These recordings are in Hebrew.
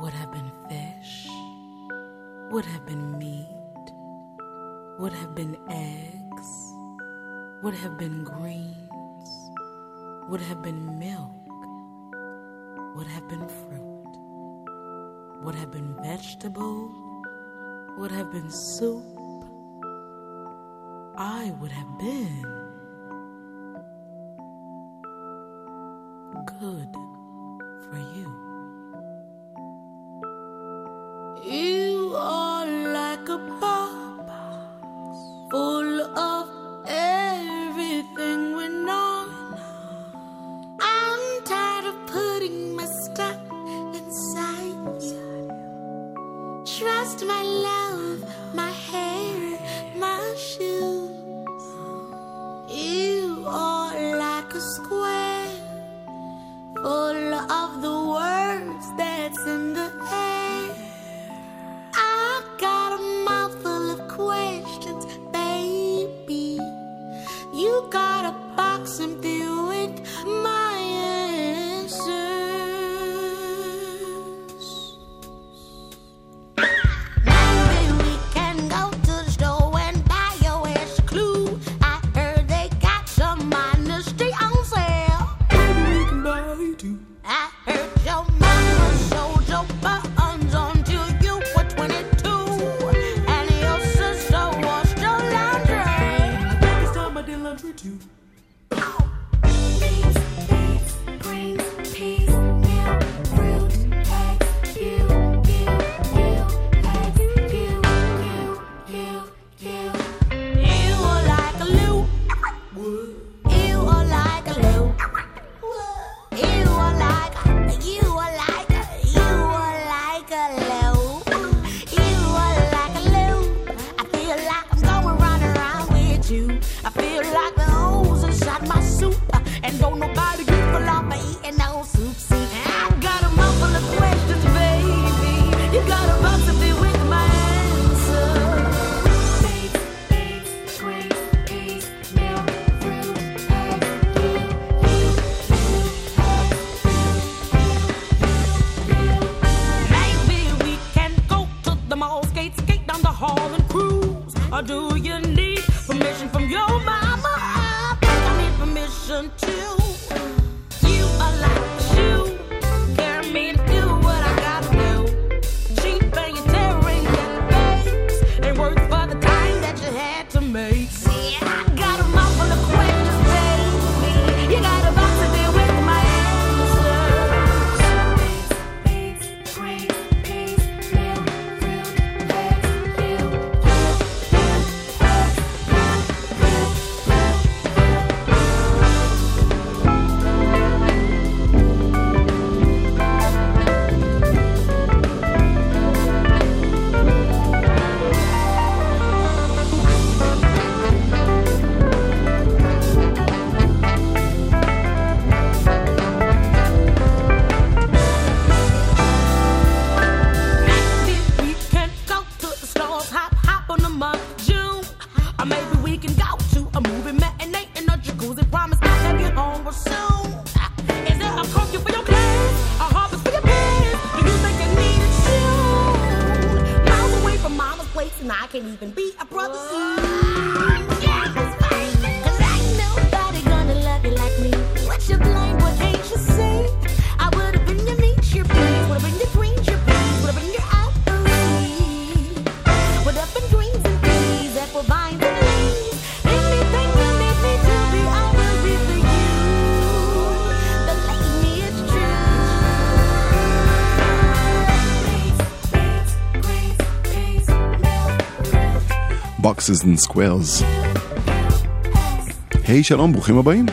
Would have been fish, would have been meat, would have been eggs, would have been greens, would have been milk would have been fruit, would have been vegetable, would have been soup. I would have been good for you. Foxes and Squares. היי, hey, שלום, ברוכים הבאים.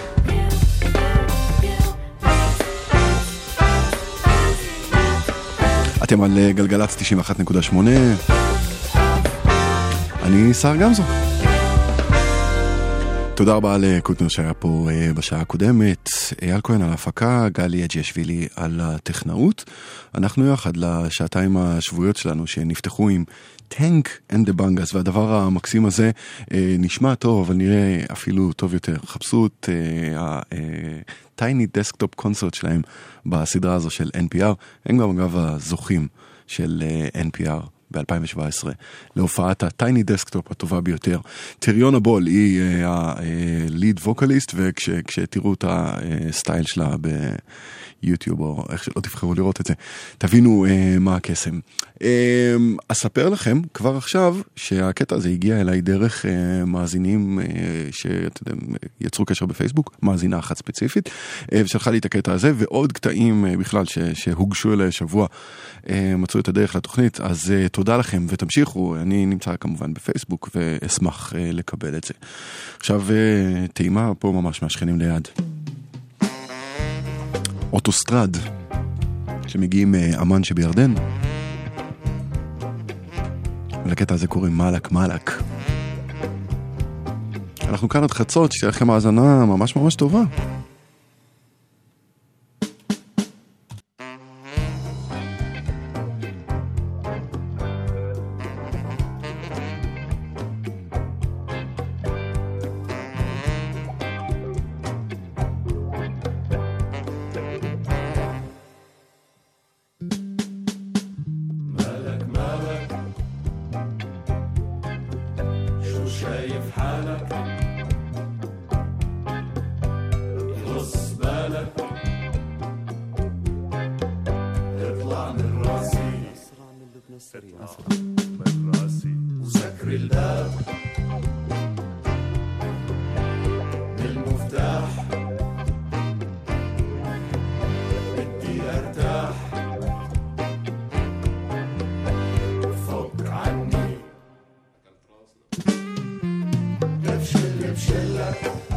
אתם על אה, גלגלצ 91.8, אני סער גמזו. תודה רבה לקוטנר שהיה פה אה, בשעה הקודמת, אייל כהן על ההפקה, גלי אג'יאשווילי על הטכנאות. אנחנו יחד לשעתיים השבועיות שלנו שנפתחו עם Tank and the Bangas, והדבר המקסים הזה אה, נשמע טוב, אבל נראה אפילו טוב יותר. חפשו את ה-Tiny Desktop Concert שלהם בסדרה הזו של NPR, הם גם אגב הזוכים של אה, NPR. ב-2017 להופעת ה-Tiny Desktop הטובה ביותר. טריונה בול היא ה lead vocalist וכשתראו את הסטייל שלה ביוטיוב או איך שלא תבחרו לראות את זה, תבינו uh, מה הקסם. Uh, אספר לכם כבר עכשיו שהקטע הזה הגיע אליי דרך uh, מאזינים uh, שאתם יצרו קשר בפייסבוק, מאזינה אחת ספציפית, uh, ושלחה לי את הקטע הזה ועוד קטעים uh, בכלל ש, שהוגשו אליי השבוע uh, מצאו את הדרך לתוכנית, אז uh, תודה לכם ותמשיכו, אני נמצא כמובן בפייסבוק ואשמח uh, לקבל את זה. עכשיו uh, טעימה פה ממש מהשכנים ליד. אוטוסטרד, שמגיעים מאמן שבירדן. ולקטע הזה קוראים מלאק מלאק. אנחנו כאן עד חצות, שתהיה לכם האזנה ממש ממש טובה. לב של לב שלה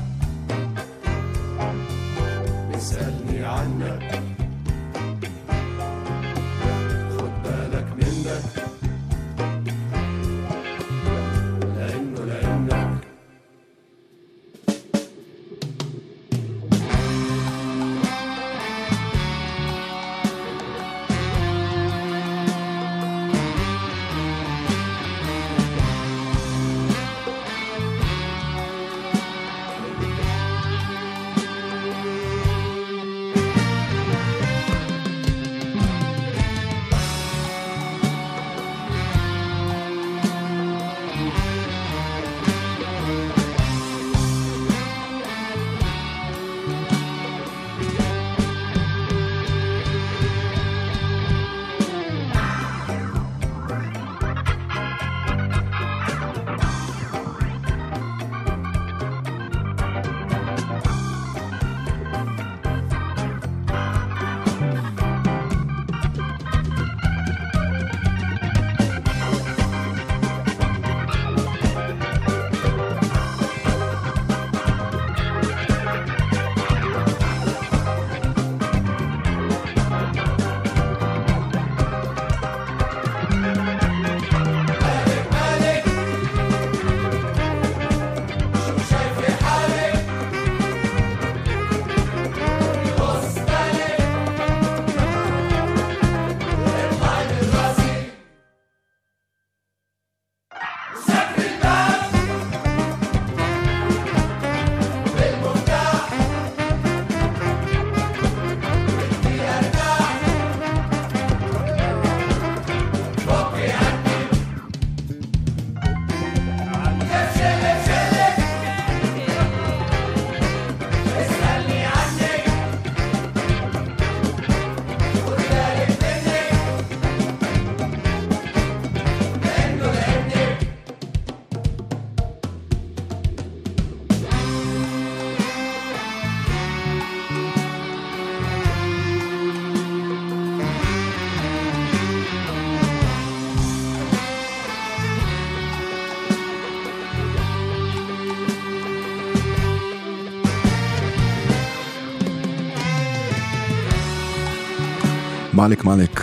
מאלק מאלק,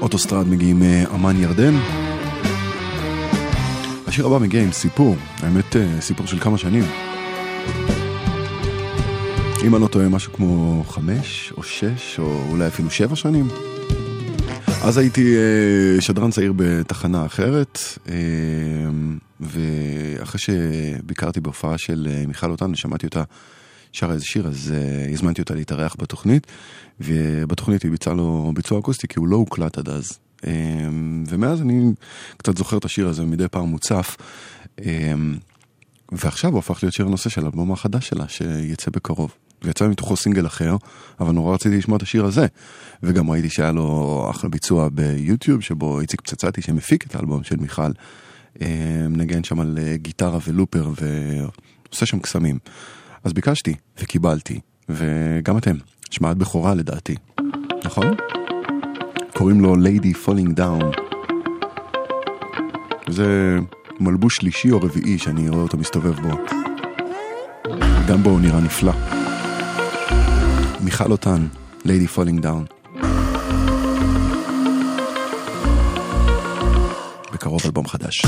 אוטוסטרד מגיעים מאמן ירדן. השיר הבא מגיע עם סיפור, האמת סיפור של כמה שנים. אם אני לא טועה, משהו כמו חמש או שש או אולי אפילו שבע שנים. אז הייתי אה, שדרן צעיר בתחנה אחרת, אה, ואחרי שביקרתי בהופעה של אה, מיכל אותן ושמעתי אותה שרה איזה שיר, אז אה, הזמנתי אותה להתארח בתוכנית, ובתוכנית היא ביצעה לו ביצוע אקוסטי, כי הוא לא הוקלט עד אז. אה, ומאז אני קצת זוכר את השיר הזה, מדי פעם מוצף. אה, ועכשיו הוא הפך להיות שיר הנושא של האלבום החדש שלה, שיצא בקרוב. ויצא מתוכו סינגל אחר, אבל נורא רציתי לשמוע את השיר הזה. וגם ראיתי שהיה לו אחלה ביצוע ביוטיוב, שבו איציק פצצתי, שמפיק את האלבום של מיכל, מנגן שם על אה, גיטרה ולופר ועושה שם קסמים. אז ביקשתי וקיבלתי, וגם אתם, השמעת בכורה לדעתי, נכון? קוראים לו Lady Falling Down. זה מלבוש שלישי או רביעי שאני רואה אותו מסתובב בו. גם בו הוא נראה נפלא. מיכל אותן, Lady Falling Down. בקרוב אלבום חדש.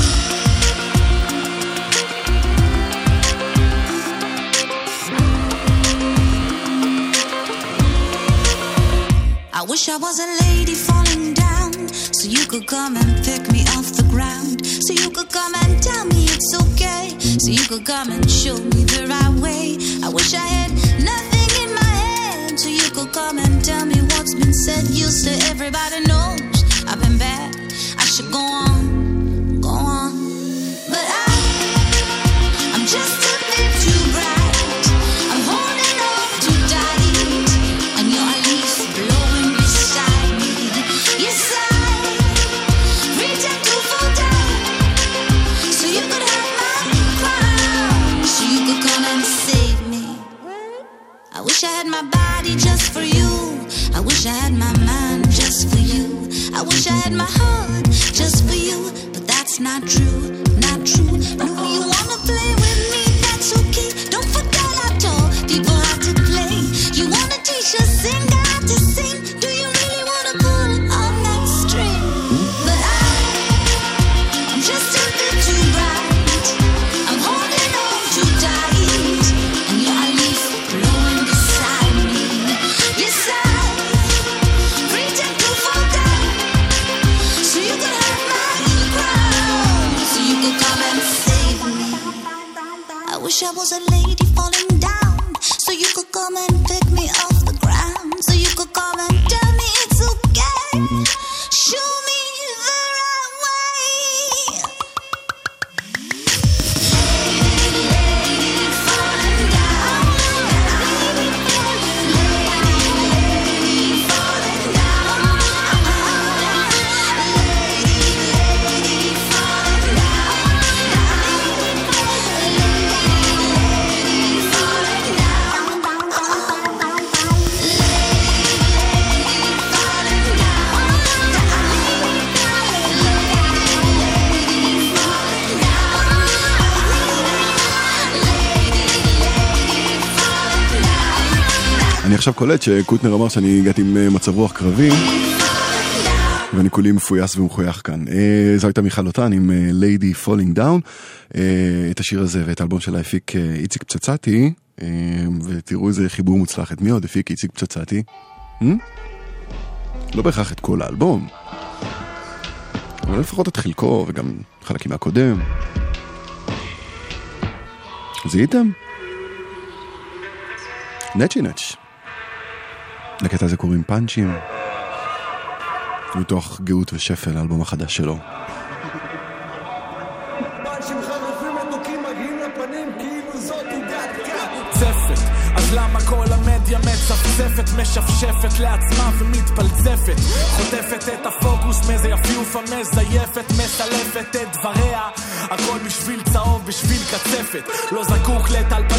Wish I was a lady falling down so you could come and pick me off the ground. So you could come and tell me it's okay. So you could come and show me the right way. I wish I had nothing in my head, so you could come and tell me what's been said. You say everybody knows קולט שקוטנר אמר שאני הגעתי עם אה, מצב רוח קרבי, ואני כולי מפויס ומחוייך כאן. אה, זו הייתה מיכל אותן עם Falling Down. אה, את השיר הזה ואת האלבום שלה הפיק אה, איציק פצצתי, ותראו איזה חיבור מוצלח. את מי עוד הפיק איציק פצצתי? Hmm? לא בהכרח את כל האלבום, אבל לפחות את חלקו וגם חלקים מהקודם. זיהיתם? נצ'י נץ'. לקטע הזה קוראים פאנצ'ים. מתוך גאות ושפל, האלבום החדש שלו. כאילו אז למה כל המדיה מצפצפת, משפשפת לעצמה ומתפלצפת? חוטפת את הפוקוס מאיזה יפיופה מזייפת, מסלפת את דבריה. הכל בשביל צהוב, בשביל קצפת. לא זקוק לטלפנית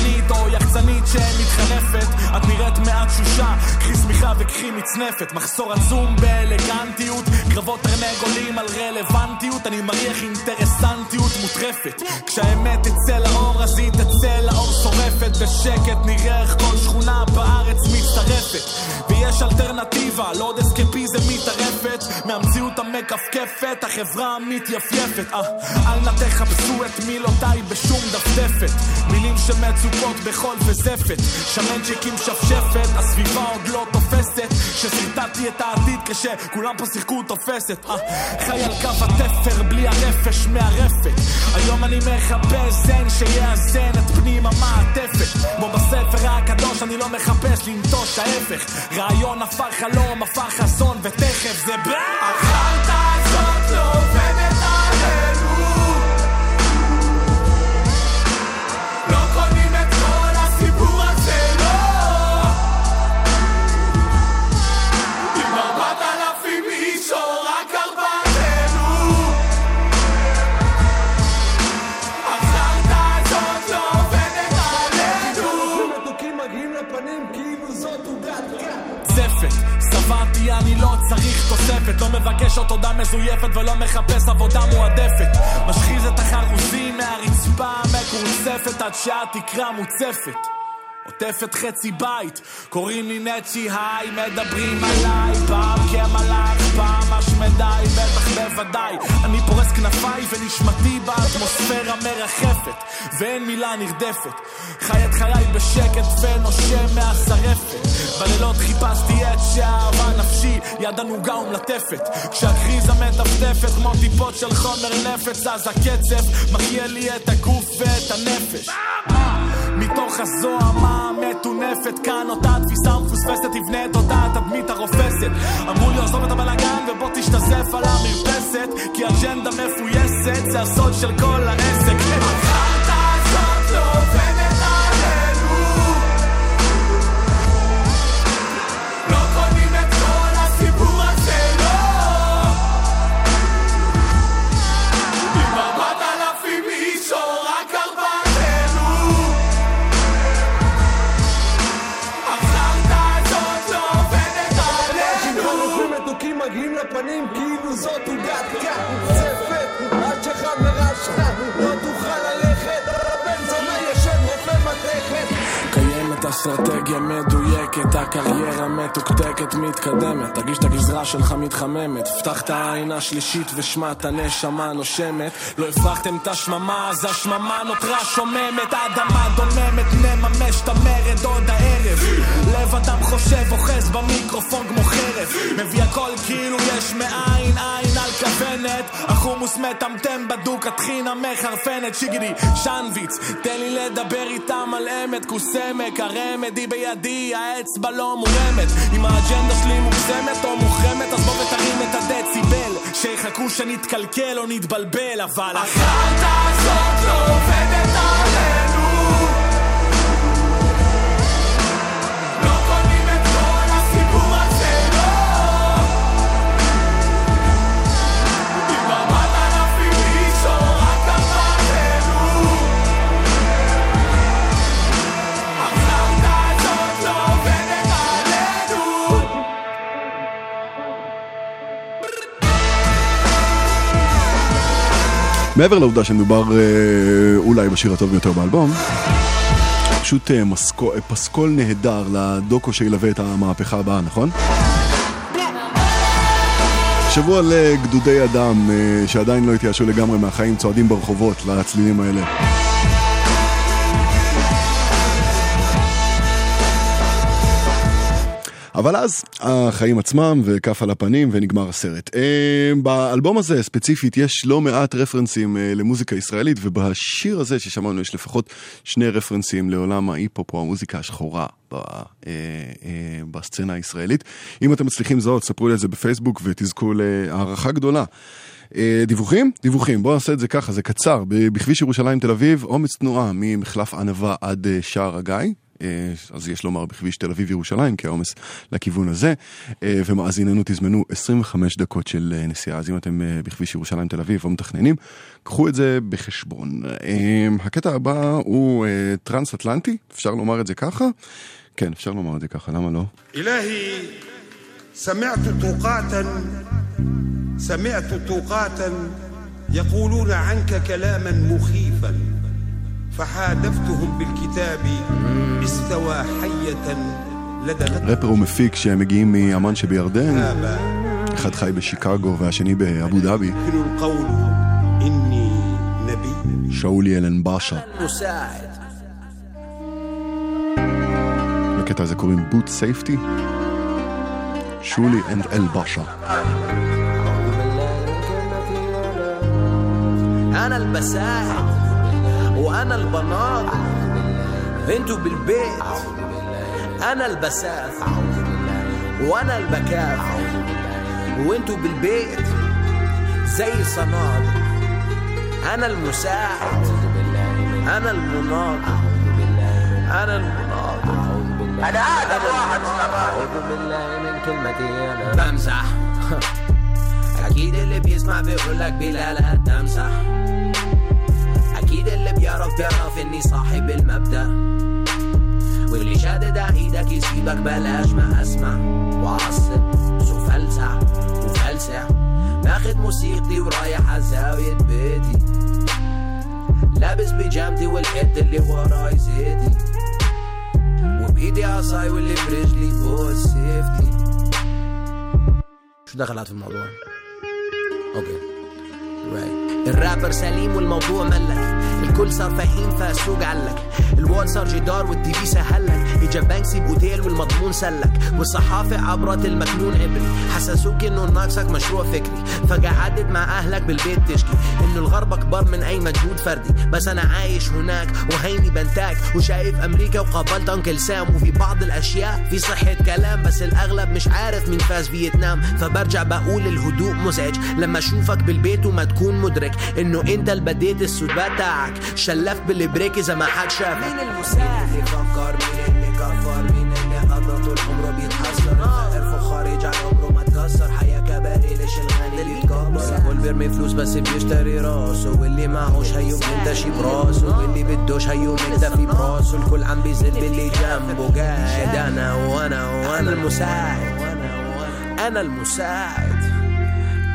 או יחצנית שמתחנפת את נראית מעט שושה, קחי שמיכה וקחי מצנפת מחסור עצום באלגנטיות קרבות תרנגולים על רלוונטיות אני מריח אינטרסנטיות מוטרפת כשהאמת תצא לאור אז היא תצא לאור שורפת בשקט נראה איך כל שכונה בארץ מצטרפת ויש אלטרנטיבה לא עוד אסקפיזם מתערפת מהמציאות המכפכפת, החברה המתייפייפת. אה, אל נא תחפשו את מילותיי בשום דפדפת. מילים שמצוקות בחול וזפת. שמנצ'יקים שפשפת, הסביבה עוד לא תופסת. שסרטטתי את העתיד כשכולם פה שיחקו תופסת. אה, חי על קו התפר בלי הרפש מהרפת. היום אני מחפש זן שיאזן את פנים המעטפת. כמו בספר הקדוש אני לא מחפש לנטוש ההפך. רעיון הפך חלום, הפך חזון, ותכף זה ב... שבעתי אני לא צריך תוספת. לא מבקש עוד תודה מזויפת ולא מחפש עבודה מועדפת. משחיז את החרוזים מהרצפה המקורצפת עד שהתקרה מוצפת עוטפת חצי בית, קוראים לי נצ'י היי, מדברים עליי, פעם כמלאך, פעם השמדי, בטח בוודאי. אני פורס כנפיי ונשמתי באטמוספירה מרחפת, ואין מילה נרדפת. חי את חיי בשקט ונושם מהשרפת. בלילות חיפשתי את שאהבה נפשי, יד ענוגה ומלטפת. כשהקריזה מטפטפת כמו טיפות של חומר נפץ, אז הקצב מחיה לי את הגוף ואת הנפש. מתוך הזוהמה המטונפת? כאן אותה תפיסה מפוספסת תבנה את אותה התדמית הרופסת. אמרו לי עזוב את הבלאגן ובוא תשתזף על המרפסת כי אג'נדה מפויסת זה הסוד של כל העסק לפנים כאילו זאת עוגת קאט מוצפת עד שחברה שלך לא תוכל אסטרטגיה מדויקת, הקריירה מתוקתקת, מתקדמת. תרגיש את הגזרה שלך מתחממת. פתח את העין השלישית ושמע את הנשמה נושמת. לא הפרחתם את השממה, אז השממה נותרה שוממת. האדמה דוממת, נממש את המרד עוד הערב. לב אדם חושב, אוחז במיקרופון כמו חרב. מביא הכל כאילו יש מאין עין על כוונת. החומוס מטמטם בדוק, הטחינה מחרפנת. שיגידי, שנוויץ, תן לי לדבר איתם על אמת. כוסמק, הרמד היא בידי, האצבע לא מורמת. אם האג'נדה שלי מוגזמת או מוחרמת, אז בוא ותרים את הדציבל. שיחכו שנתקלקל או נתבלבל, אבל החרטא הזאת מעבר לעובדה שמדובר אה, אולי בשיר הטוב ביותר באלבום, פשוט אה, מסקו, אה, פסקול נהדר לדוקו שילווה את המהפכה הבאה, נכון? שבוע לגדודי אדם שעדיין לא התייאשו לגמרי מהחיים צועדים ברחובות לצלילים האלה. אבל אז החיים עצמם וכף על הפנים ונגמר הסרט. אה, באלבום הזה ספציפית יש לא מעט רפרנסים אה, למוזיקה ישראלית ובשיר הזה ששמענו יש לפחות שני רפרנסים לעולם ההיפ-הופ או המוזיקה השחורה אה, בסצנה הישראלית. אם אתם מצליחים לזהות, ספרו לי על זה בפייסבוק ותזכו להערכה גדולה. דיווחים? דיווחים. בואו נעשה את זה ככה, זה קצר. בכביש ירושלים תל אביב, עומס תנועה ממחלף ענבה עד שער הגיא. אה, אז יש לומר בכביש תל אביב ירושלים, כי העומס לכיוון הזה, אה, ומאזיננו תזמנו 25 דקות של אה, נסיעה, אז אם אתם בכביש ירושלים תל אביב או מתכננים, קחו את זה בחשבון. הקטע הבא הוא טרנס-אטלנטי, אפשר לומר את זה ככה? כן, אפשר לומר את זה ככה, למה לא? אלהי, שמעת תוקעתן, שמעת תוקעתן, יכולון ענק כלאמן מוכיפן. فحادفتهم بالكتاب استوى حية لدى غد רפר ומפיק שמגיעים מאמן שבירדן, آباء אחד חי בשיקגו והשני באבו דאבי, يمكن القول إني نبي שאולי אלן באשה. مساعد לקטע הזה קוראים בוט סייפטי. שולי אנד אל באשה. انا البساعد وأنا البناض أنتوا بالبيت أنا البساعد وأنا البكاف وأنتوا بالبيت زي صنادق أنا المساعد أنا المناضل أنا المناضل أنا آدم واحد. اعوذ بالله من كلمتي أنا بمزح أكيد اللي بيسمع بيقول لك بلا تمزح أكيد اللي بيعرف بيعرف إني صاحب المبدأ. واللي شادد إيدك يسيبك بلاش ما أسمع. وعصب وفلسع وفلسع. ماخد موسيقتي ورايح على زاوية بيتي. لابس بيجامتي والحد اللي وراي زيتي. وبإيدي عصاي واللي برجلي فوق سيفتي شو دخلت في الموضوع؟ أوكي. الرابر سليم والموضوع ملك. الكل صار فهيم فالسوق علك الوال صار جدار والتي في سهلك. إجا بانكسي باوتيل والمضمون سلك. والصحافة عبرت المكنون عبري حسسوك إنه ناقصك مشروع فكري. فقعدت مع أهلك بالبيت تشكي. إنه الغرب أكبر من أي مجهود فردي. بس أنا عايش هناك وهيني بنتاك. وشايف أمريكا وقابلت أنكل سام. وفي بعض الأشياء في صحة كلام. بس الأغلب مش عارف مين فاز فيتنام. فبرجع بقول الهدوء مزعج. لما أشوفك بالبيت وما تكون مدرك إنه أنت اللي بديت السودبات تاعك شلفت بالبريك إذا ما حد شافك مين المساعد؟ اللي فكر؟ مين اللي كفر؟ مين اللي قضى طول عمره بيتحسر؟ فقر خارج عن عمره ما تكسر. حياة كباري ليش الغني بيتكبر الكل بيرمي فلوس بس بيشتري راسه. واللي معهوش هيوم منتشي براسه واللي بدوش هيوم مكتفي براسه. الكل عم بيزل باللي جنبه. قاعد أنا وأنا وأنا. المساعد. أنا المساعد.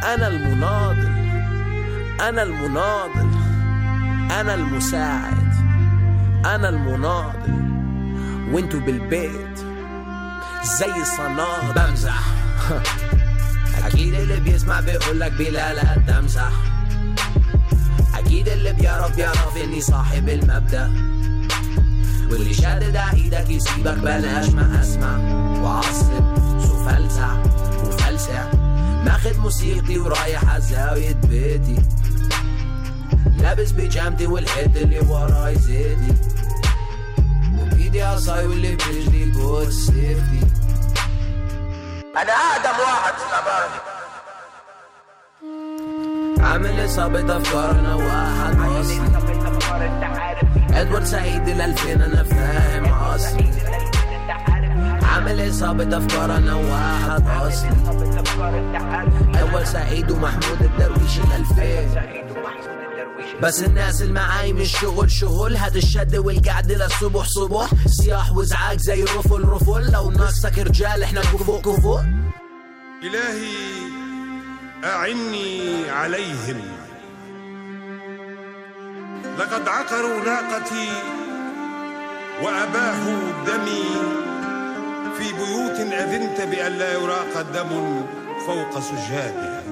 أنا المناضل. أنا المناضل. أنا المساعد. أنا المناضل. وأنتوا بالبيت. زي الصنادل بمزح أكيد اللي بيسمع بيقول لك بلا لا تمزح أكيد اللي بيعرف بيعرف إني صاحب المبدأ. واللي شادد على إيدك يسيبك بلاش ما أسمع. وعصب وفلسع وفلسع. ماخد موسيقتي ورايح على زاوية بيتي. لابس بيجامتي والحد اللي وراي زيدي وبيدي عصاي واللي برجلي جود سيفتي أنا اقدم واحد في العبارة عامل إصابة أفكارنا واحد مصري. إدوارد سعيد الألفين أنا فاهم عصري عامل إصابة أفكارنا واحد أصلي أول سعيد ومحمود الدرويش الألفين بس الناس اللي معاي مش شغل شغل هاد الشد والقعد للصبح صبح. صياح وازعاج زي رفل رفل. لو ناقصك رجال إحنا كفو كفو. إلهي أعني عليهم. لقد عقروا ناقتي وأباحوا دمي. في بيوت أذنت بأن لا يراق دم فوق سجادها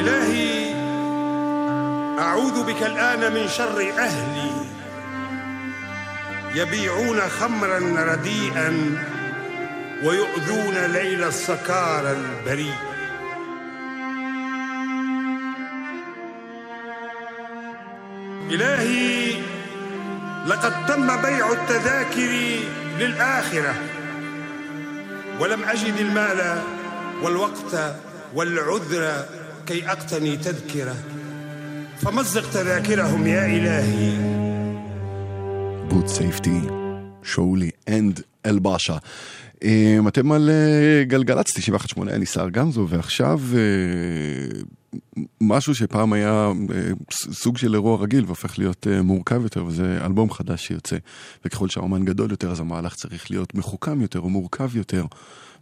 إلهي أعوذ بك الآن من شر أهلي. يبيعون خمرا رديئا ويؤذون ليل السكارى البريء إلهي لقد تم بيع التذاكر للآخرة ولم أجد المال والوقت والعذر كي أقتني تذكرة فمزق تذاكرهم يا إلهي בוט סייפטי, שאולי אנד אל באשה. אה, אתם על אה, גלגלצ 91.8, אני שר גמזו, ועכשיו אה, משהו שפעם היה אה, ס- סוג של אירוע רגיל והופך להיות אה, מורכב יותר, וזה אלבום חדש שיוצא. וככל שהאומן גדול יותר, אז המהלך צריך להיות מחוכם יותר או מורכב יותר,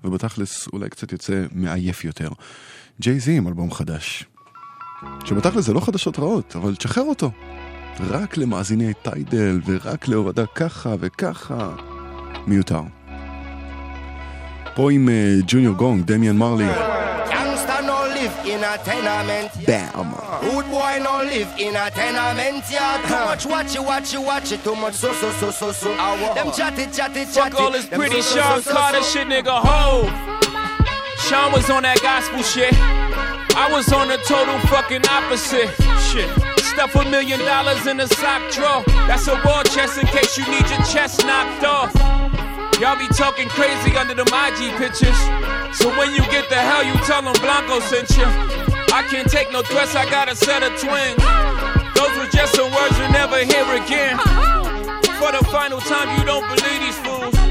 ובתכלס אולי קצת יוצא מעייף יותר. ג'יי זי עם אלבום חדש. שבתכלס זה לא חדשות רעות, אבל תשחרר אותו. רק למאזיני טיידל ורק להורדה ככה וככה, מיותר. פה עם אה, ג'וניור גונג, דמיאן מרלי, Gangsta no live in a tenement. באם. Rude boy no live in a tenement yard. Too much watch it, watch it, watch it. Too much so so so so so. Them chatty chatty chatty. Fuck all this pretty Sean Carter shit, nigga. Ho! Sean was on that gospel shit. I was on the total fucking opposite. Shit. Stuff a million dollars in a sock drawer. That's a war chest in case you need your chest knocked off. Y'all be talking crazy under the IG pictures. So when you get the hell, you tell them Blanco sent you. I can't take no threats, I got a set of twins. Those were just some words you'll never hear again. For the final time, you don't believe these fools.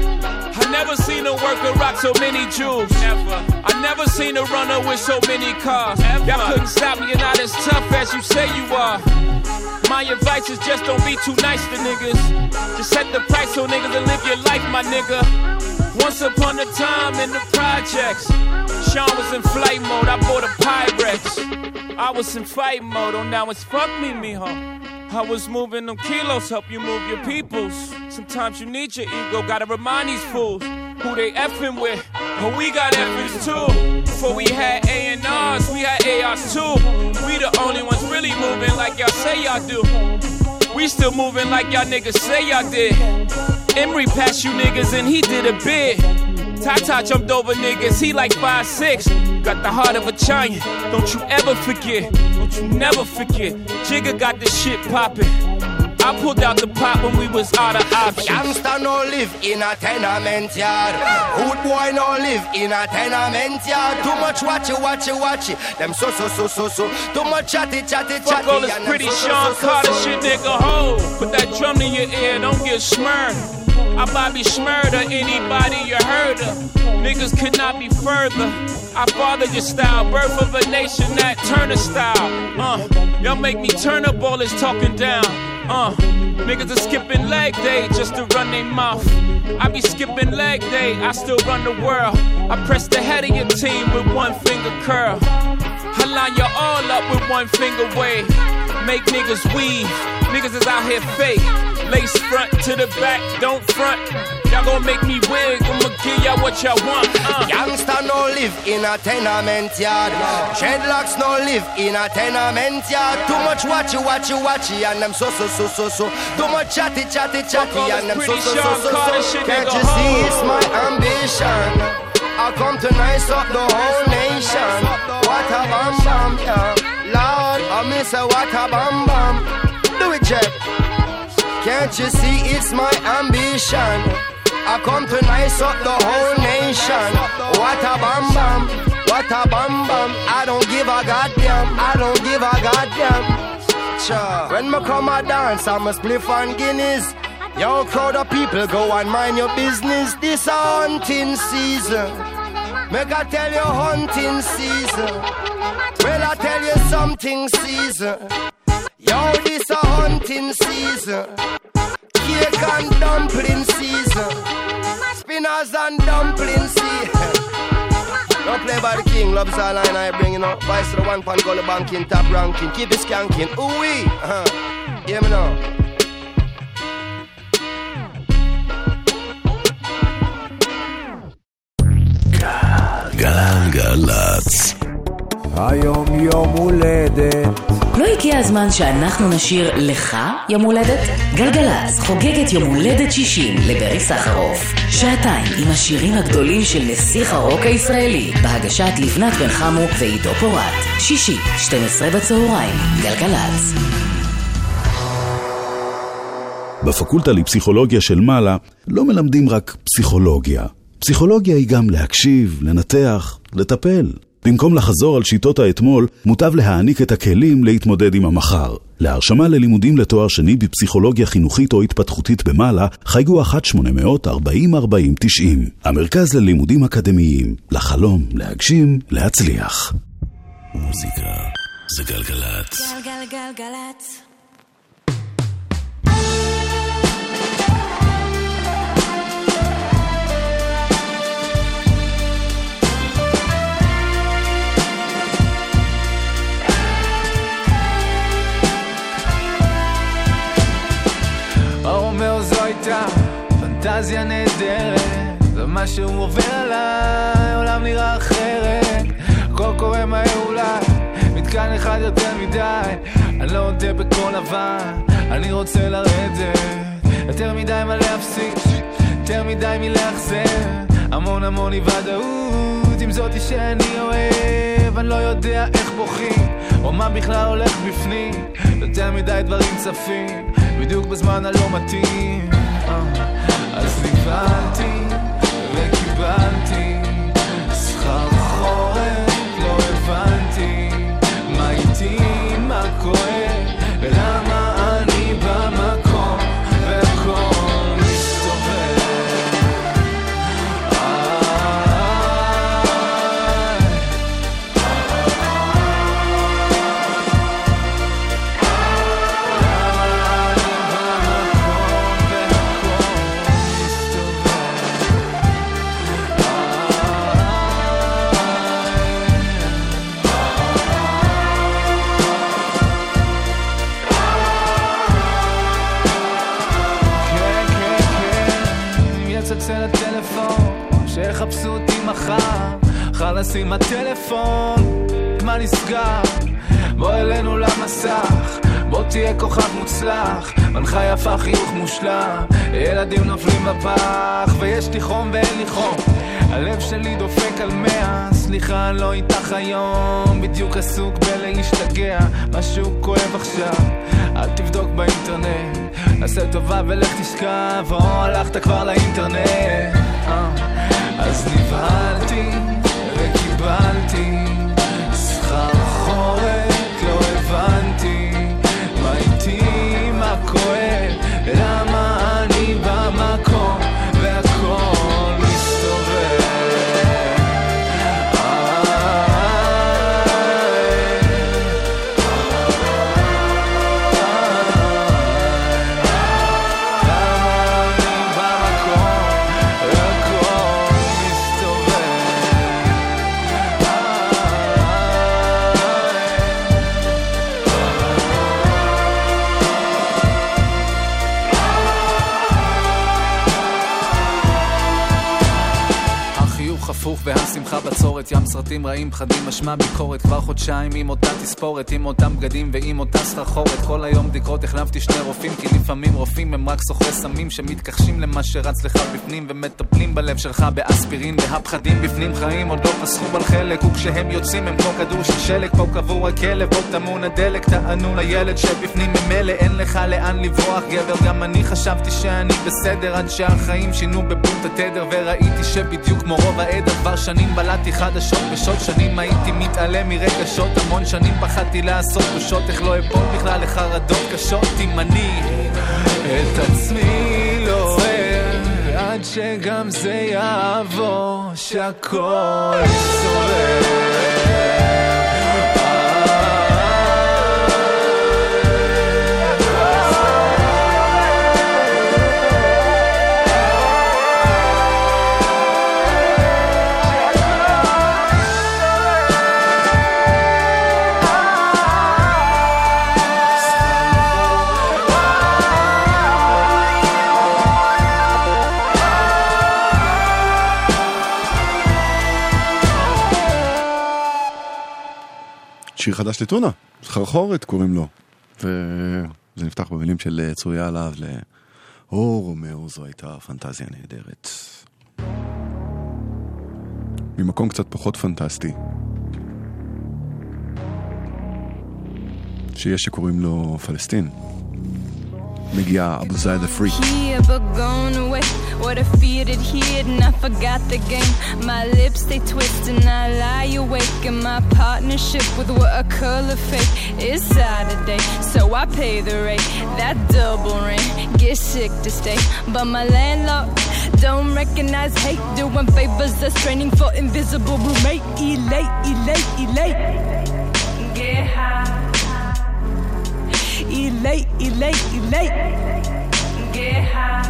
Never seen a worker rock so many jewels. Ever. I never seen a runner with so many cars. Y'all couldn't stop me, you're not as tough as you say you are. My advice is just don't be too nice to niggas. Just set the price so niggas will live your life, my nigga. Once upon a time in the projects, Sean was in flight mode. I bought a Pyrex. I was in fight mode. Oh, now it's fuck me, mijo. I was moving them kilos, help you move your peoples. Sometimes you need your ego, gotta remind these fools who they effing with. But we got effings too. Before we had A&Rs, we had ARs too. We the only ones really moving like y'all say y'all do. We still moving like y'all niggas say y'all did. Emery passed you niggas and he did a bid. Tata jumped over niggas, he like 5'6. Got the heart of a giant, don't you ever forget. You never forget. Jigga got this shit poppin'. I pulled out the pot when we was out of options. Youngster no live in a tenement yard. Hood boy no live in a tenement yard. Too much watch it, watch it, watch it. Them so so so so so. Too much chatty chatty chatty. Fuck all this pretty so, Sean so, so, Carter shit, nigga. Ho, put that drum in your ear, don't get smirred. I Bobby Schmurder, anybody you heard of. Niggas could not be further. I fathered your style, birth of a nation, that Turner style. Uh, y'all make me turn up all this talking down. Uh, niggas are skipping leg day just to run their mouth. I be skipping leg day, I still run the world. I press the head of your team with one finger curl. I line you all up with one finger wave. Make niggas weave. Niggas is out here fake. Lace front to the back, don't front. Y'all gon' make me wig. I'ma give y'all what y'all want. Uh. Youngster no live in a tenement yard. Dreadlocks no live in a tenement yard. Too much watch it, watch it, watch it, and them so so so so so. Too much chatty chatty chatty, and them so so so so so. shit, Can't you see it's my ambition? I come to nice up the whole nation. What a bam bam, yeah. Lord, I miss a what a bam bam. Do it, Jeff. Can't you see it's my ambition? I come to nice up the whole nation. What a bam bam, what a bam bam. I don't give a goddamn, I don't give a goddamn. Cha. When me come a dance, I'm a spliff on Guinness. Yo, crowd of people, go and mind your business. This hunting season. Make I tell you hunting season. Well, I tell you something season. Yo, this a hunting season. Cake and dumpling season. Spinners and dumpling season. Don't play by the king, loves all line I bring, you know. Vice to the one pan gully banking, top ranking, keep it skanking. Ooh wee. Uh-huh. Hear me now. גלגלצ. היום יום הולדת. לא הגיע הזמן שאנחנו נשיר לך יום הולדת? גלגלצ חוגגת יום הולדת 60 לברי סחרוף. שעתיים עם השירים הגדולים של נסיך הרוק הישראלי, בהגשת לבנת בן חמו ועידו פורט. שישי, 12 בצהריים, גלגלצ. בפקולטה לפסיכולוגיה של מעלה לא מלמדים רק פסיכולוגיה. פסיכולוגיה היא גם להקשיב, לנתח, לטפל. במקום לחזור על שיטות האתמול, מוטב להעניק את הכלים להתמודד עם המחר. להרשמה ללימודים לתואר שני בפסיכולוגיה חינוכית או התפתחותית במעלה, חייגו 1-800-40-40-90. המרכז ללימודים אקדמיים, לחלום, להגשים, להצליח. מוזיקה זה גלגלצ. גלגלגלגלצ. פנטזיה נהדרת ומה שהוא עובר עליי, העולם נראה אחרת. הכל קורה מהר אולי, מתקן אחד יותר מדי. אני לא יודע בקול לבן, אני רוצה לרדת. יותר מדי מה להפסיק, יותר מדי מלאכזב המון המון אי ודאות עם זאתי שאני אוהב. אני לא יודע איך בוכים או מה בכלל הולך בפנים. יותר מדי דברים צפים בדיוק בזמן הלא מתאים survive עם הטלפון, מה נסגר? בוא אלינו למסך, בוא תהיה כוכב מוצלח, מנחה יפה חיוך מושלם, ילדים נופלים בפח, ויש לי חום ואין לי חום, הלב שלי דופק על מאה, סליחה אני לא איתך היום, בדיוק עסוק בלהשתגע, משהו כואב עכשיו, אל תבדוק באינטרנט, עשה טובה ולך תשכב, או הלכת כבר לאינטרנט, אה, אז נבהלתי Que kibaltim והשמחה בצורת ים סרטים רעים פחדים משמע ביקורת. כבר חודשיים עם אותה תספורת עם אותם בגדים ועם אותה סחרחורת. כל היום בדיקות החלפתי שני רופאים כי לפעמים רופאים הם רק סוחרי סמים שמתכחשים למה שרץ לך בפנים ומטפלים בלב שלך באספירין. והפחדים בפנים חיים עוד לא פסחו על חלק וכשהם יוצאים הם כמו כדור של שלג פה קבור הכלב פה טמון הדלק. טענו לילד שבפנים ממילא אין לך לאן לברוח. גבר גם אני חשבתי שאני בסדר עד שהחיים שינו בבונט התדר וראיתי שבדיוק כמו רוב העדר כבר שנים בלעתי חדשות בשעות שנים הייתי מתעלם מרגשות המון שנים פחדתי לעשות בושות איך לא אפול בכלל לחרדות קשות אם אני את עצמי לא אוהב עד שגם זה יעבור שהכל שיר חדש לטונה, סחרחורת קוראים לו. וזה נפתח במילים של אה, צרויה עליו ל... או רומאו זו הייתה פנטזיה נהדרת. ממקום קצת פחות פנטסטי. שיש שקוראים לו פלסטין. מגיע אבו זייד הפריק. here but gone away. What a fear that hid and I forgot the game. My lips they twist and I lie awake. And my partnership with what a color fake is Saturday, so I pay the rate. That double ring, get sick to stay. But my landlord don't recognize hate, doing favors that's training for invisible roommate. Elate, elate, elate. Get high. Elate, elate, elate. Get high.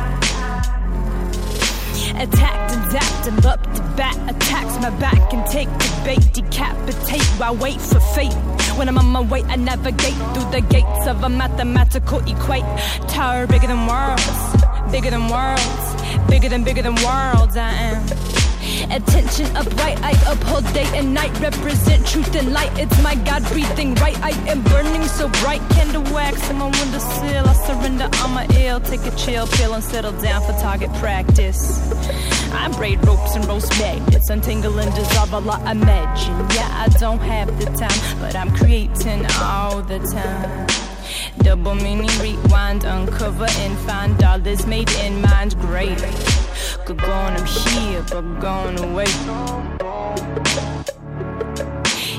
Attacked and zapped and up to bat attacks my back and take the bait, decapitate while wait for fate. When I'm on my way, I navigate through the gates of a mathematical equate. Tower bigger than worlds, bigger than worlds, Bigger than bigger than worlds, I am. Attention upright, I uphold day and night, represent truth and light. It's my God breathing right. I am burning so bright, candle wax in my windowsill. I surrender, I'm a ill. Take a chill pill and settle down for target practice. I braid ropes and roast magnets, untangle and dissolve a lot. Imagine, yeah, I don't have the time, but I'm creating all the time. Double meaning, rewind, uncover and find dollars made in mind great. Good going, I'm here, but going away.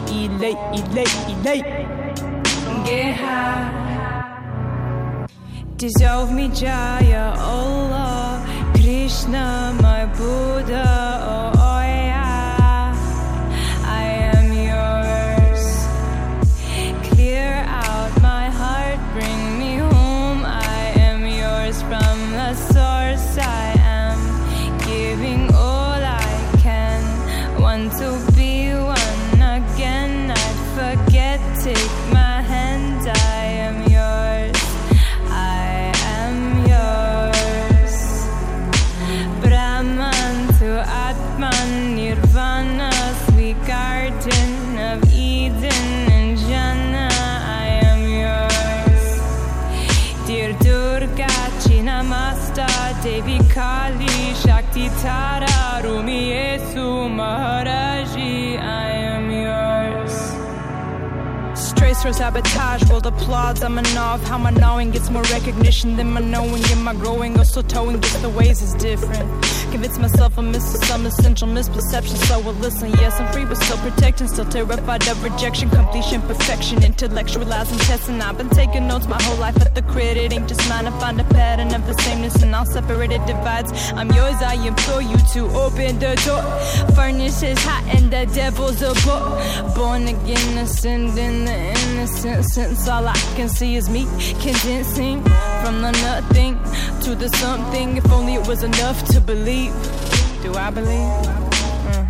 Elate, elate, elate. Get high. Dissolve me, Jaya, Allah, Krishna, my Buddha, oh, Strays for sabotage, world applauds. I'm a knob. How my knowing gets more recognition than my knowing. In my growing, also towing gets the ways is different. Convince myself I miss some essential misperception, so I listen. Yes, I'm free, but still protecting. Still terrified of rejection, completion, perfection. Intellectualizing, testing. I've been taking notes my whole life, but the credit ain't just mine. I find a pattern of the sameness, and I'll separate it divides. I'm yours, I implore you to open the door. Furnace is hot, and the devil's a book. Born again, ascending the innocent. Since all I can see is me condensing from the nothing to the something. If only it was enough to believe. Do I believe? Uh.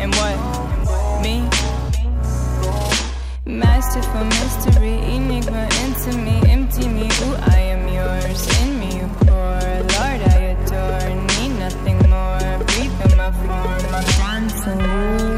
And what? Me? Masterful mystery, enigma into me, empty me. Ooh, I am yours, in me you pour. Lord, I adore, need nothing more. Breathe in my form, I'm dancing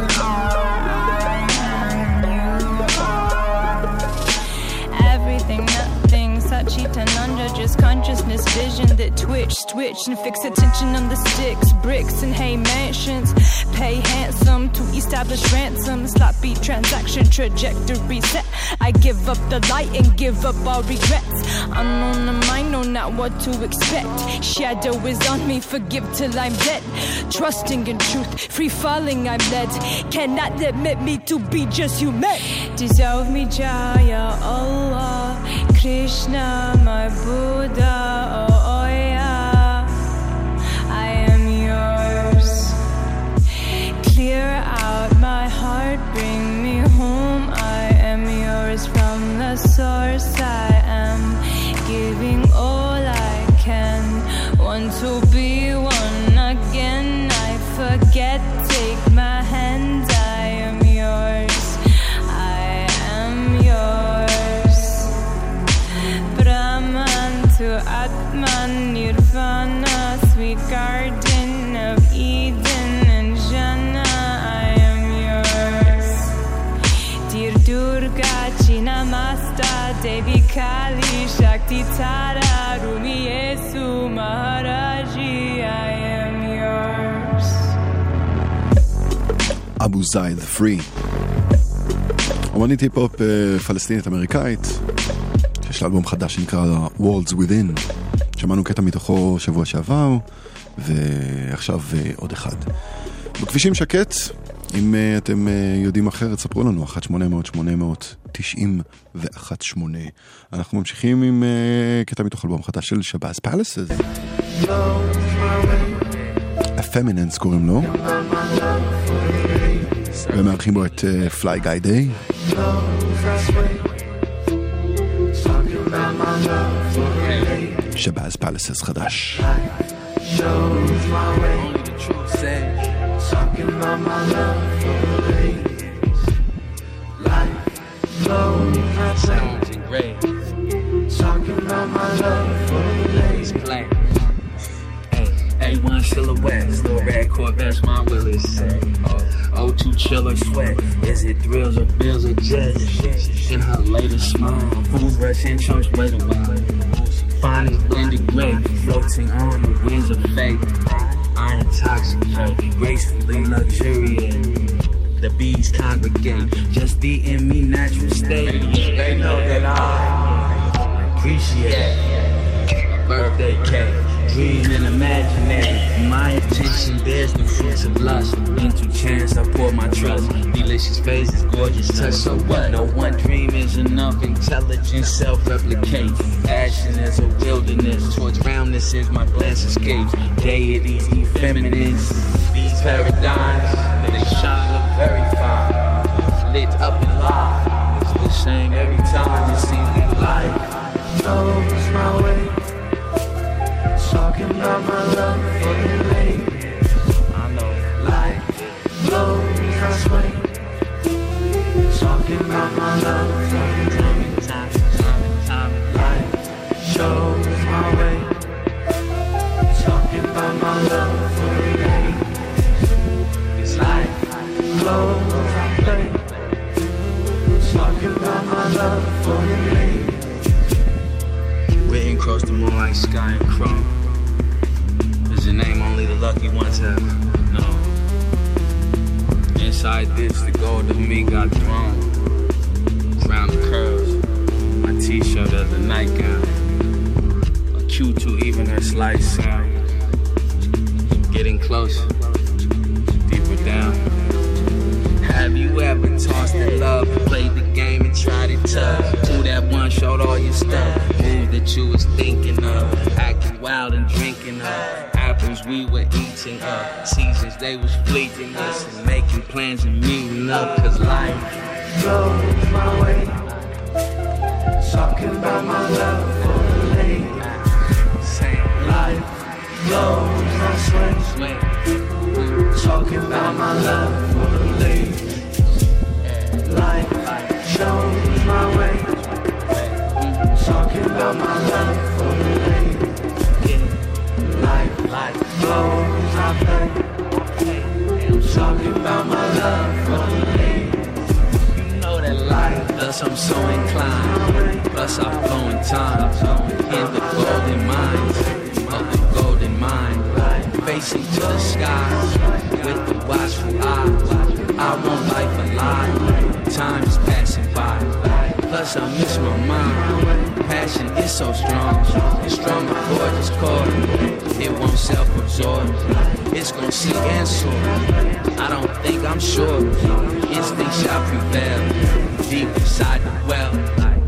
Sachitananda, just consciousness, vision that twitch, switch, and fix attention on the sticks, bricks, and hay mansions. Pay handsome to establish ransom, sloppy transaction trajectory set. I give up the light and give up all regrets. Unknown to mind, know not what to expect. Shadow is on me, forgive till I'm dead. Trusting in truth, free falling, I'm led. Cannot admit me to be just human. Dissolve me, Jaya, Allah, Krishna, my Buddha, oh. אבו זייד, פרי. אומנית היפ-הופ אה, פלסטינית אמריקאית, שיש לה אלבום חדש שנקרא Worlds Within. שמענו קטע מתוכו שבוע שעבר, ועכשיו אה, עוד אחד. בכבישים שקט, אם אה, אתם יודעים אחרת, ספרו לנו, 1-800-800-90 ו-18. אנחנו ממשיכים עם אה, קטע מתוך אלבום חדש של שבאז פלסס. הפמיננס קוראים לו. ומארחים בו את פליי גיא דיי. שבאז פלסס חדש. Hey, silhouettes. Little red Corvettes, my Willis say. Oh, O2 chiller sweat. Is it thrills or bills or jets? In her latest uh-huh. smile, fools rushing chunks wait a while. As blended gray, floating on the winds of fate. I intoxicate, gracefully luxuriate. The bees congregate, just be in me natural state. They know that I appreciate birthday cake. Dream and imaginary. My intention bears the fruits of lust. Into chance, I pour my trust. Delicious faces, gorgeous touch. So what? No one dream is enough. Intelligence self-replicate. Passion is a wilderness. Towards roundness is my glance escapes. Deities, effeminates. These paradigms, they shine look very fine. Lit up and live. It's the same every time. It seems like life knows my way. Talking about my love for you, lady. I know life blows I sway. Talking about my love for you, time, life shows my way. Talking about my love for you. This life blows I play. Talking about my love for you, lady. Written across the moonlight sky and chrome. Your name only the lucky ones have? No. Inside this, the gold of me got thrown. Crown of curls. My t-shirt as a nightgown. A cue to even her slight sound. Getting close, Deeper down. Have you ever tossed in love, played the game and tried it tough? Who that one showed all your stuff? Move that you was thinking of, acting wild and drinking up. Apples we were eating up, seasons they was fleeting us and making plans and meeting up. Cause life blows my way, talking about my love for the lady. Life blows my sweat, talking about my love for the lady. Life shows my way. Talking about my love for the lady. Life blows I play. Talking about my love for. You know that life, thus I'm so inclined. Plus I flow in time. In the golden mines of the golden mind. Facing to the skies with the watchful eyes. I want life alive. Time is passing by. Plus I miss my mind. Passion is so strong. It's strong before it's caught. It won't self-absorb. It's gonna seek and soar. I don't think I'm sure. Instinct shall prevail. Deep inside the well.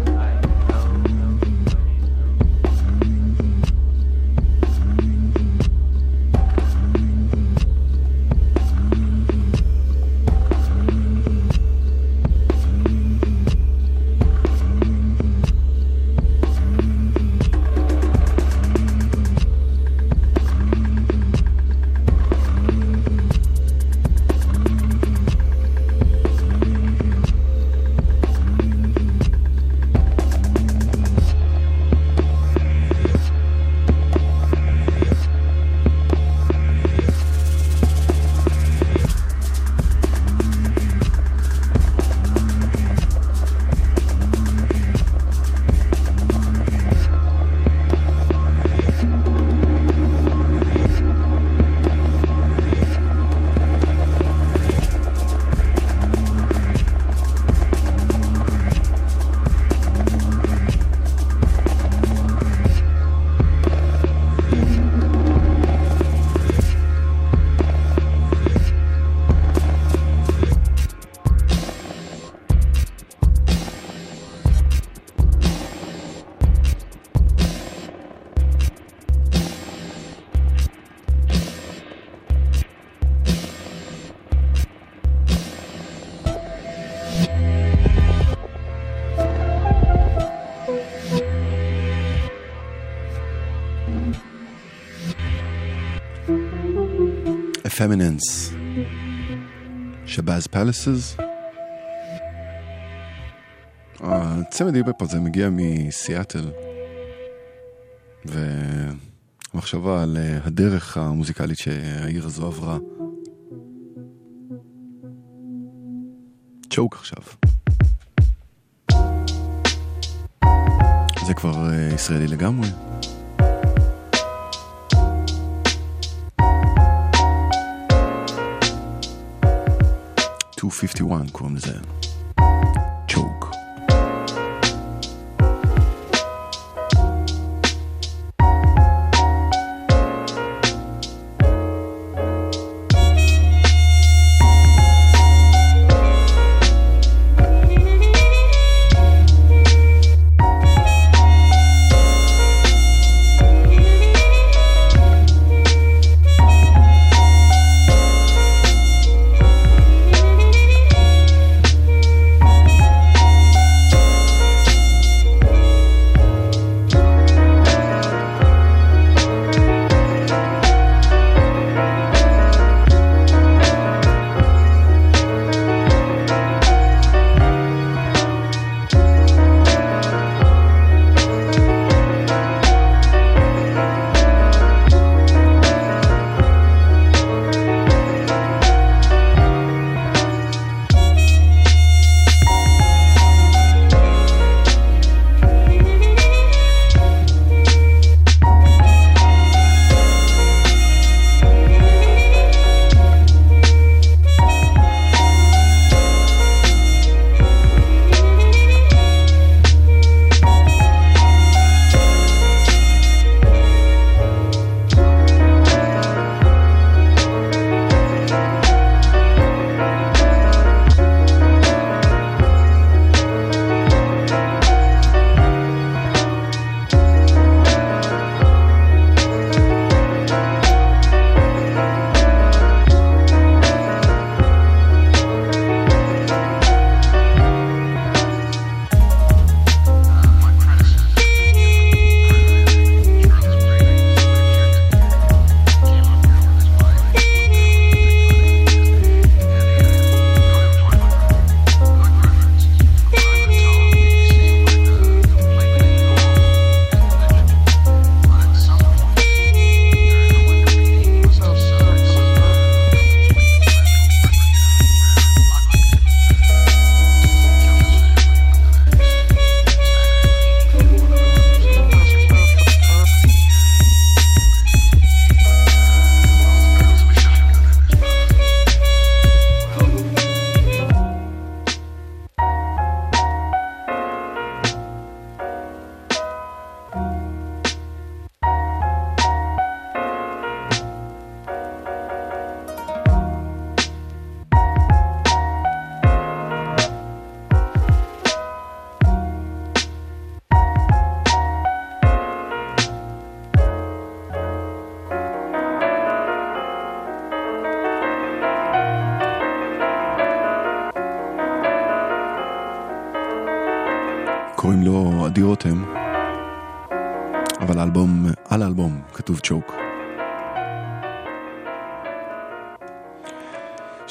Effeminence. שבאז פלסס. הצמד היפ הזה מגיע מסיאטל. מחשבה על אה, הדרך המוזיקלית שהעיר הזו עברה. צ'וק עכשיו. זה כבר אה, ישראלי לגמרי. "251" קוראים לזה.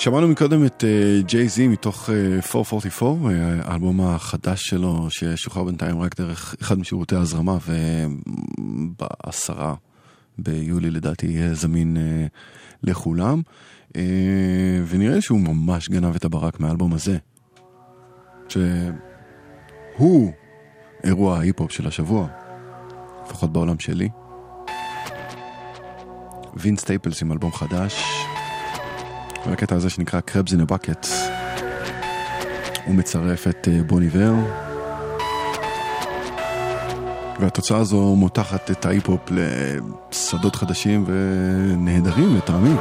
שמענו מקודם את ג'יי זי מתוך אה, 444, אה, האלבום החדש שלו ששוחרר בינתיים רק דרך אחד משירותי ההזרמה ובעשרה ביולי לדעתי יהיה זמין אה, לכולם. אה, ונראה שהוא ממש גנב את הברק מהאלבום הזה. שהוא אירוע ההיפ-הופ של השבוע, לפחות בעולם שלי. וינס סטייפלס עם אלבום חדש, והקטע הזה שנקרא Crabs in a Bucket. הוא מצרף את אה, בון איבר, והתוצאה הזו מותחת את ההיפ-הופ לשדות חדשים ונהדרים לטעמי.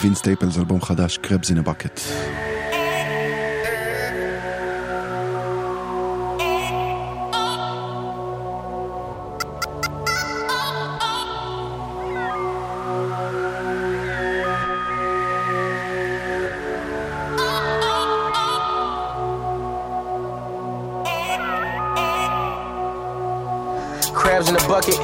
וינס סטייפלס, אלבום חדש, Crabs in a Bucket. Crabs in the bucket.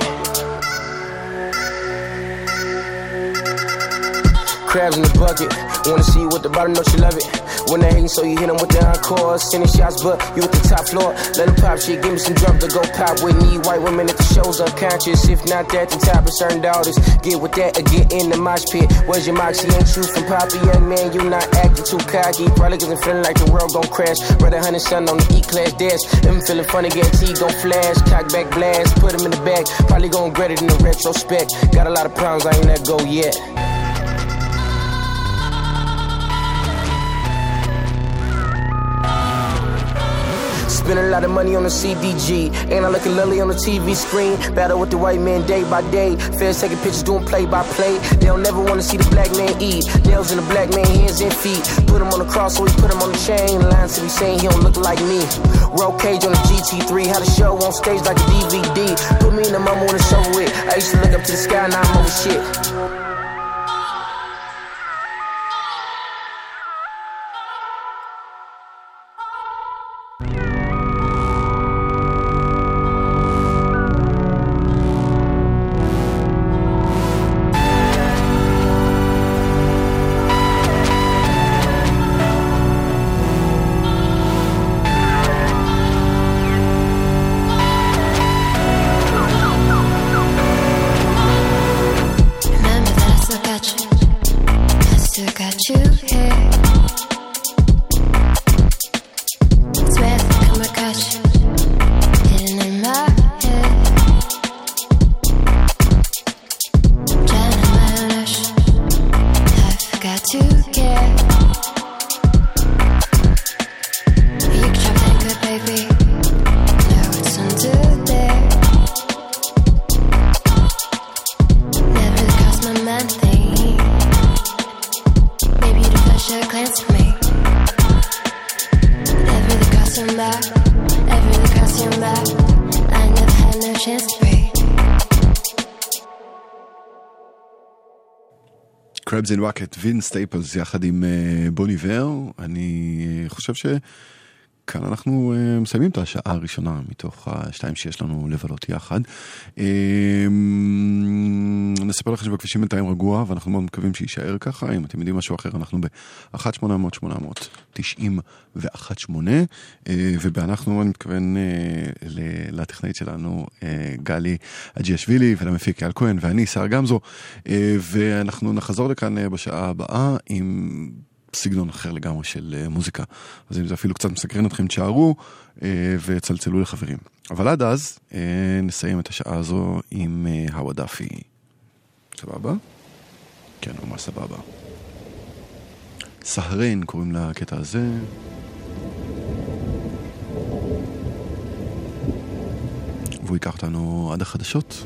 Crabs in the bucket. Wanna see you with the bottom, know she love it. When they hating, so you hit them with the encore. Sending shots, but you at the top floor. Let them pop shit, give me some drums to go pop with me. White women at the shows unconscious. If not that, the top of certain daughters. Get with that or get in the mosh pit. Where's your moxie? Ain't you from Poppy, young man? You not acting too cocky. Probably cause I'm feeling like the world gon' crash. Brother Hunter son on the E class. If I'm feeling funny, guarantee gon' flash. Cock back blast, put him in the back. Probably gon' regret it in the retrospect. Got a lot of problems, I ain't let go yet. Spend a lot of money on the CDG. And I look at Lily on the TV screen. Battle with the white man day by day. Fans taking pictures, doing play by play. They don't never wanna see the black man eat. Nails in the black man hands and feet. Put him on the cross, so we put him on the chain. Lines to be saying he don't look like me. Roll cage on the GT3. Had a show on stage like a DVD. Put me in the mama when it's over with. I used to look up to the sky, now I'm over shit. אין וואקט, וינס סטייפלס יחד עם אה, בון איבר. אני אה, חושב שכאן אנחנו אה, מסיימים את השעה הראשונה מתוך השתיים שיש לנו לבלות יחד. אה, נספר לכם שבכבישים בינתיים רגוע ואנחנו מאוד מקווים שיישאר ככה. אם אתם יודעים משהו אחר אנחנו ב-1-800-800-90 ו-18 ובאנחנו אני מתכוון אה, ל- לטכנאית שלנו אה, גלי אג'יאשווילי ולמפיק אייל כהן ואני סער גמזו אה, ואנחנו נחזור לכאן אה, בשעה הבאה עם סגנון אחר לגמרי של אה, מוזיקה. אז אם זה אפילו קצת מסקרן אתכם תשארו אה, וצלצלו לחברים. אבל עד אז אה, נסיים את השעה הזו עם הוואדאפי. סבבה? כן, ממש סבבה. סהרין קוראים לקטע הזה. והוא ייקח אותנו עד החדשות.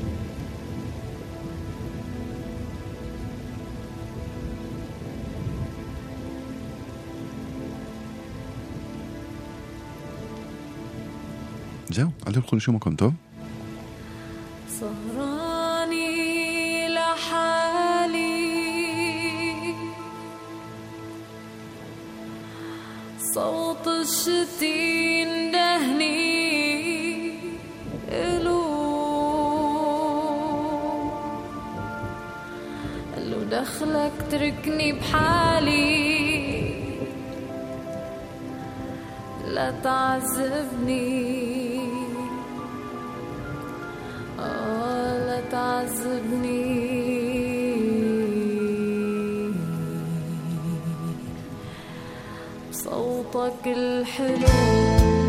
זהו, אל תלכו לשום מקום, טוב? صوت الشتين دهني إلو دخلك تركني بحالي لا تعذبني آه، لا تعذبني بصوتك الحلو.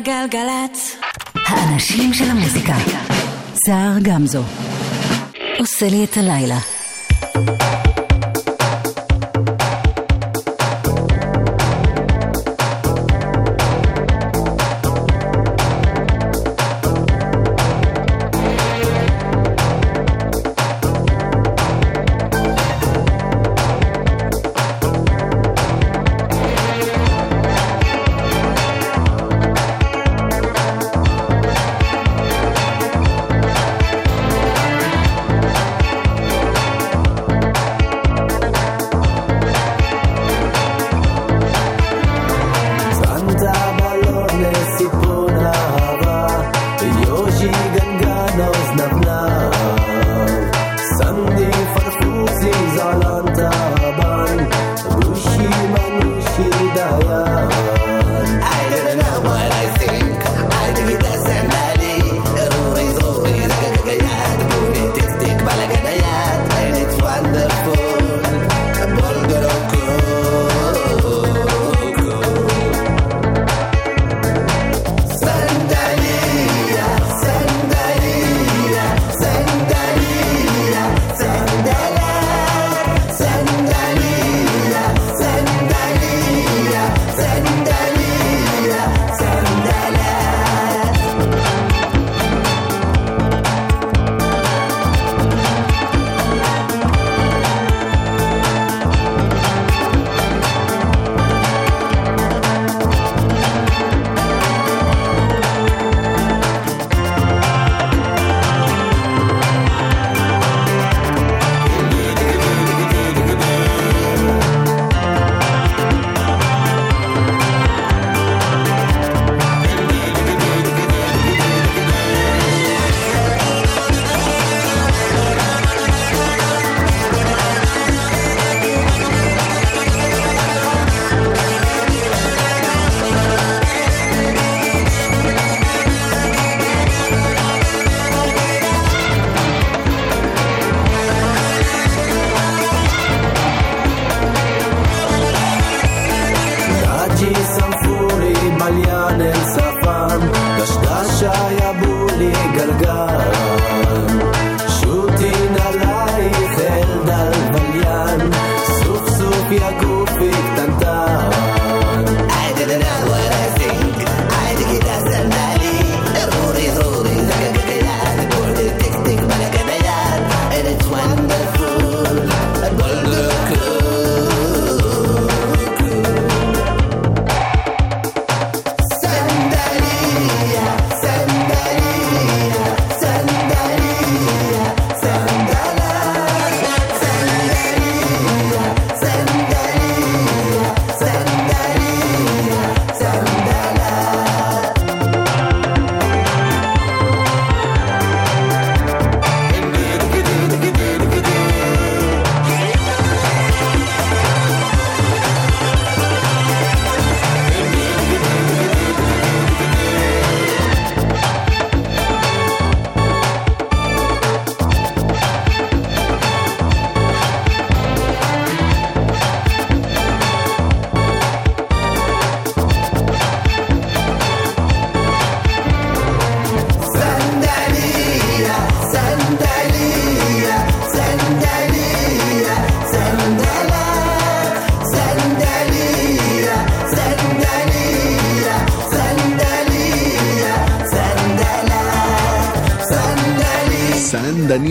גלגלצ. האנשים של המוזיקה. סער גמזו. עושה לי את הלילה.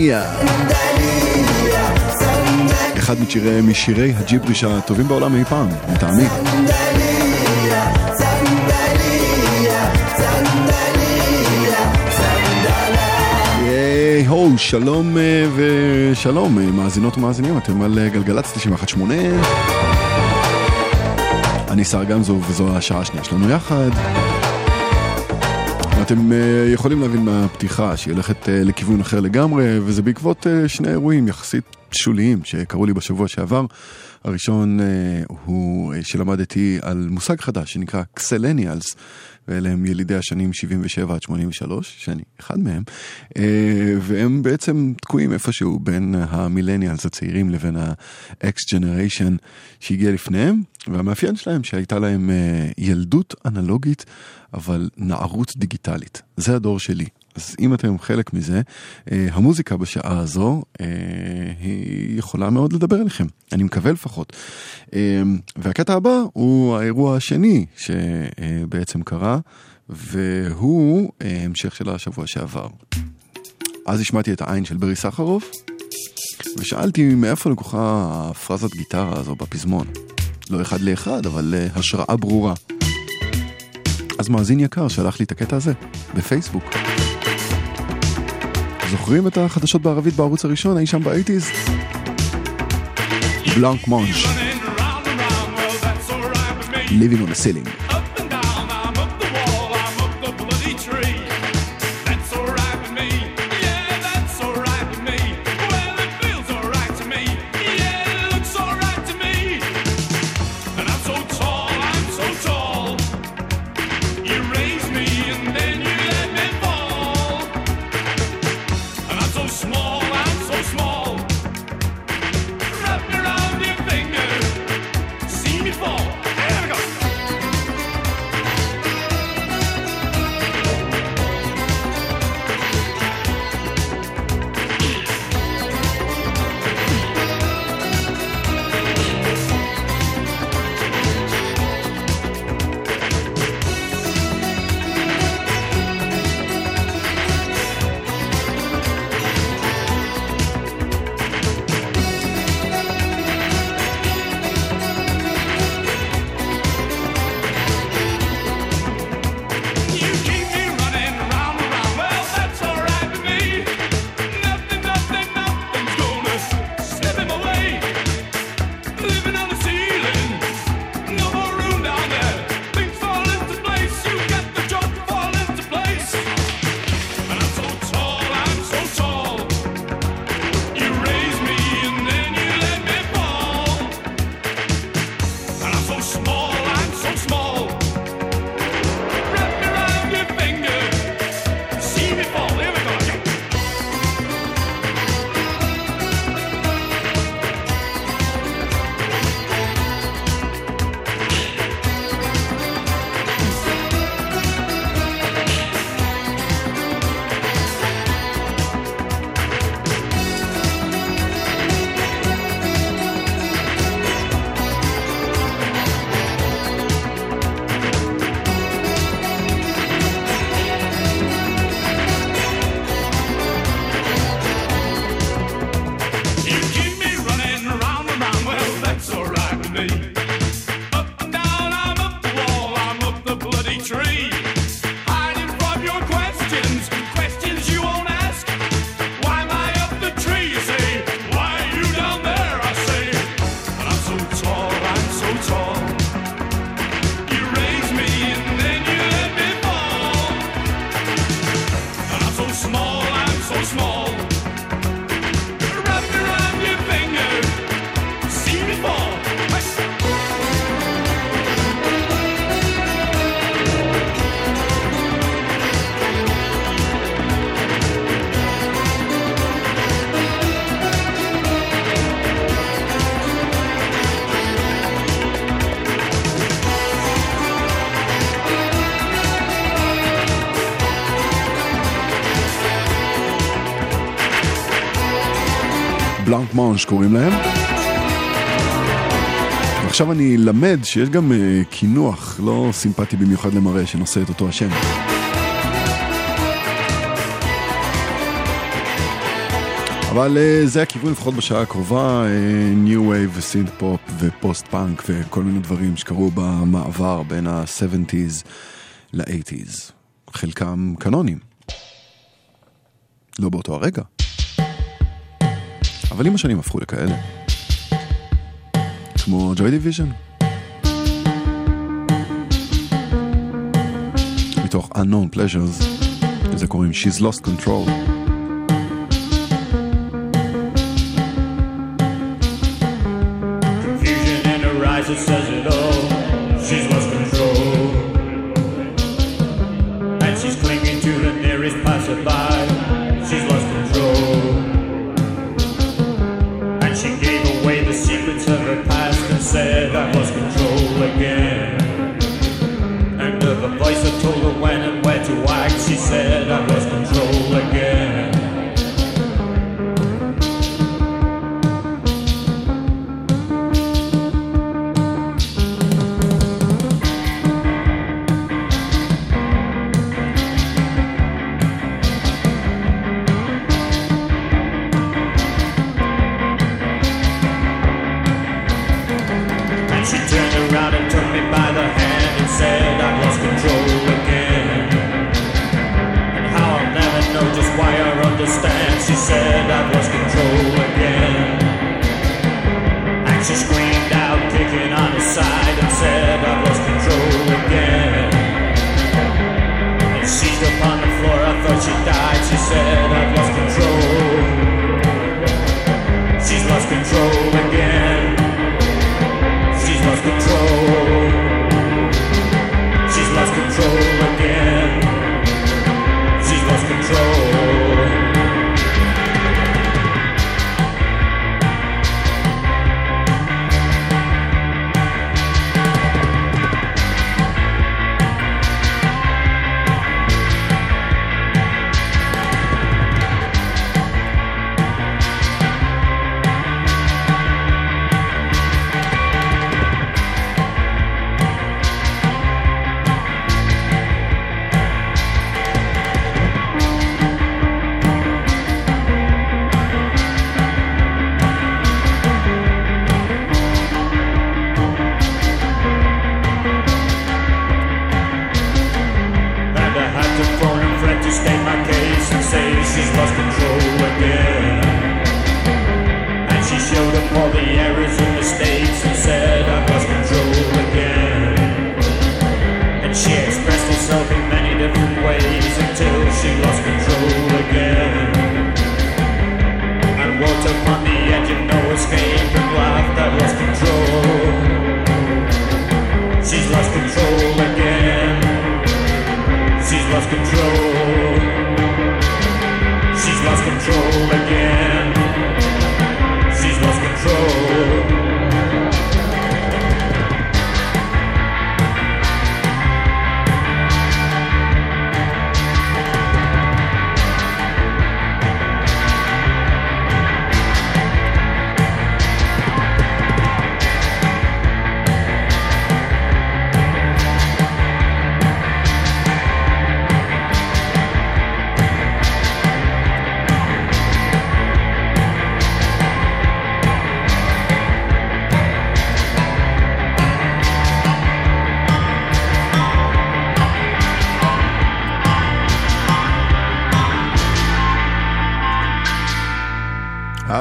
סנדניה. אחד משירי, משירי הג'יבריש הטובים בעולם אי פעם, לטעמי. הו, שלום אה, ושלום, אה, מאזינות ומאזינים, אתם על אה, גלגלצ 91.8. אני שר גמזו וזו השעה השנייה שלנו יחד. אתם אה, יכולים להבין מהפתיחה שהיא הולכת אה, לכיוון אחר לגמרי, וזה בעקבות אה, שני אירועים יחסית שוליים שקרו לי בשבוע שעבר. הראשון הוא שלמדתי על מושג חדש שנקרא קסלניאלס, ואלה הם ילידי השנים 77 עד 83, שאני אחד מהם, אה, והם בעצם תקועים איפשהו בין המילניאלס הצעירים לבין ה-X Generation שהגיע לפניהם, והמאפיין שלהם שהייתה להם אה, ילדות אנלוגית, אבל נערות דיגיטלית. זה הדור שלי. אז אם אתם חלק מזה, אה, המוזיקה בשעה הזו אה, היא יכולה מאוד לדבר אליכם, אני מקווה לפחות. אה, והקטע הבא הוא האירוע השני שבעצם קרה, והוא המשך של השבוע שעבר. אז השמעתי את העין של ברי סחרוף, ושאלתי מאיפה לקוחה הפרזת גיטרה הזו בפזמון. לא אחד לאחד, אבל אה, השראה ברורה. אז מאזין יקר שלח לי את הקטע הזה, בפייסבוק. זוכרים את החדשות בערבית בערוץ הראשון, אי שם באייטיז? בלנק מונש. Living on a ceiling. Blancmange קוראים להם. ועכשיו אני למד שיש גם אה, קינוח לא סימפטי במיוחד למראה שנושא את אותו השם. אבל אה, זה הכיוון לפחות בשעה הקרובה, new wave ו synth pop ו post punk וכל מיני דברים שקרו במעבר בין ה-70's ל-80's. חלקם קנונים. לא באותו הרגע. אבל עם השנים הפכו לכאלה. כמו Joy Division. מתוך unknown pleasures, לזה קוראים She's Lost Control.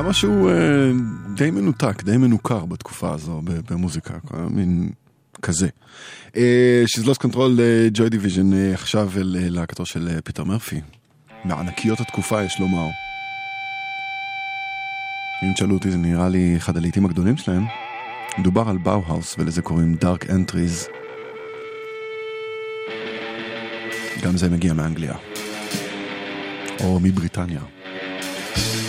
משהו אה, די מנותק, די מנוכר בתקופה הזו במוזיקה, מין כזה. Uh, She's Lost Control, של Joy Division, Division עכשיו ללהקתו של פיטר מרפי. מענקיות התקופה יש לומר. אם תשאלו אותי זה נראה לי אחד הלהיטים הגדולים שלהם. מדובר על באוהאוס ולזה קוראים Dark Entries. גם זה מגיע מאנגליה. או מבריטניה. thank you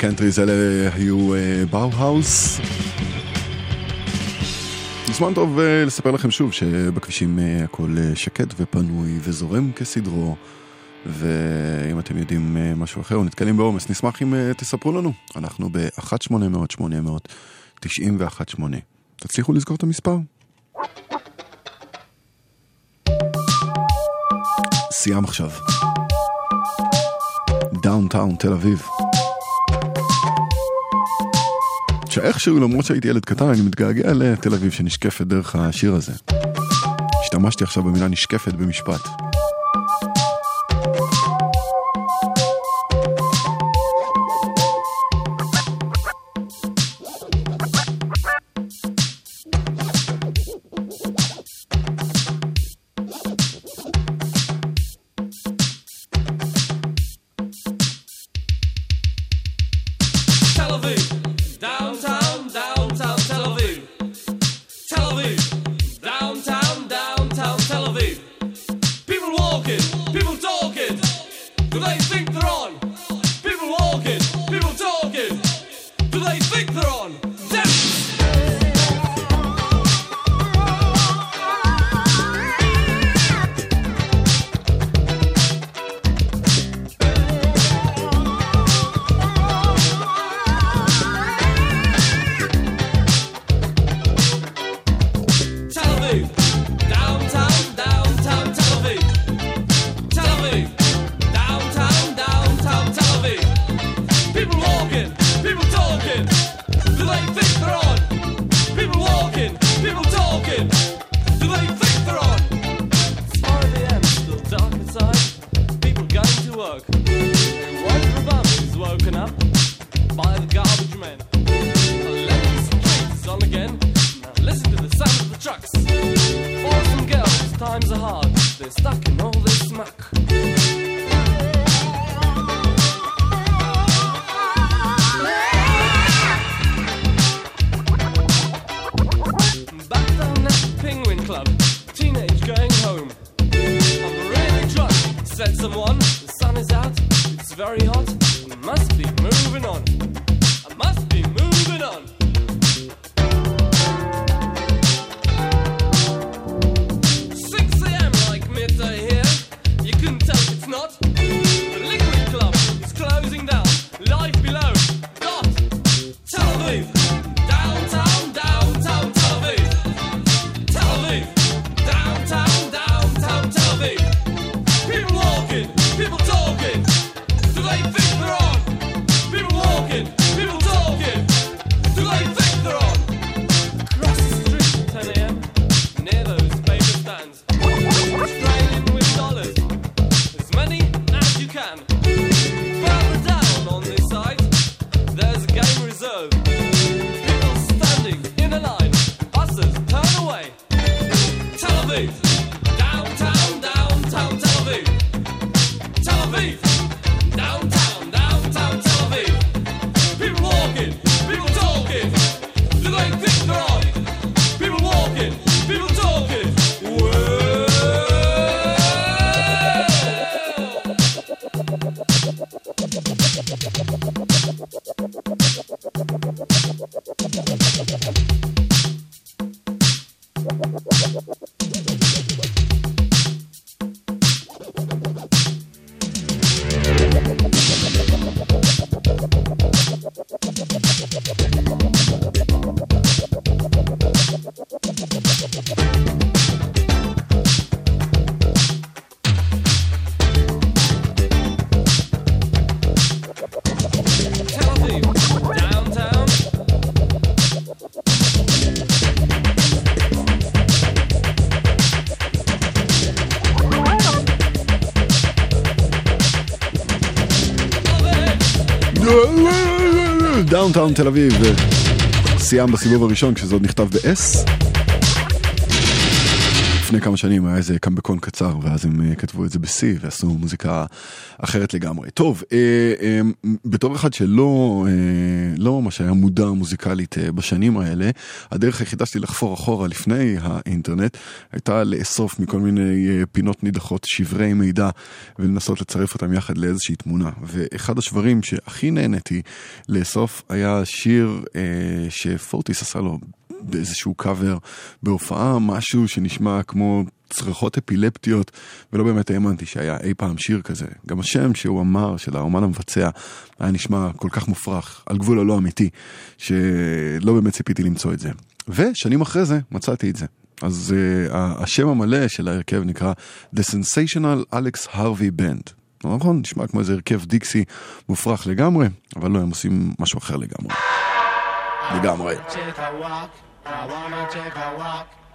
הקנטריז האלה היו באו-האוס. זמן טוב אה, לספר לכם שוב שבכבישים אה, הכל אה, שקט ופנוי וזורם כסדרו. ואם אתם יודעים משהו אחר או נתקלים בעומס, נשמח אם תספרו לנו. אנחנו ב-1800-800-918. תצליחו לזכור את המספר? סייאם עכשיו. Downtown תל אביב. למרות שאיכשהו, למרות שהייתי ילד קטן, אני מתגעגע לתל אביב שנשקפת דרך השיר הזה. השתמשתי עכשיו במילה נשקפת במשפט. they think Downtown תל אביב. סיאם בסיבוב הראשון כשזה עוד נכתב ב-S. לפני כמה שנים היה איזה קמבקון קצר, ואז הם אה, כתבו את זה ב-C ועשו מוזיקה אחרת לגמרי. טוב, אה, אה, בתור אחד שלא אה, לא ממש היה מודע מוזיקלית אה, בשנים האלה, הדרך היחידה שלי לחפור אחורה לפני האינטרנט, הייתה לאסוף מכל מיני אה, פינות נידחות שברי מידע, ולנסות לצרף אותם יחד לאיזושהי תמונה. ואחד השברים שהכי נהניתי לאסוף היה שיר אה, שפורטיס עשה לו באיזשהו קאבר בהופעה, משהו שנשמע כמו צרחות אפילפטיות, ולא באמת האמנתי שהיה אי פעם שיר כזה. גם השם שהוא אמר, של האומן המבצע, היה נשמע כל כך מופרך, על גבול הלא אמיתי, שלא באמת ציפיתי למצוא את זה. ושנים אחרי זה מצאתי את זה. אז uh, השם המלא של ההרכב נקרא The Sensational Alex Harvey Band. לא נכון? נשמע כמו איזה הרכב דיקסי מופרך לגמרי, אבל לא, הם עושים משהו אחר לגמרי. לגמרי.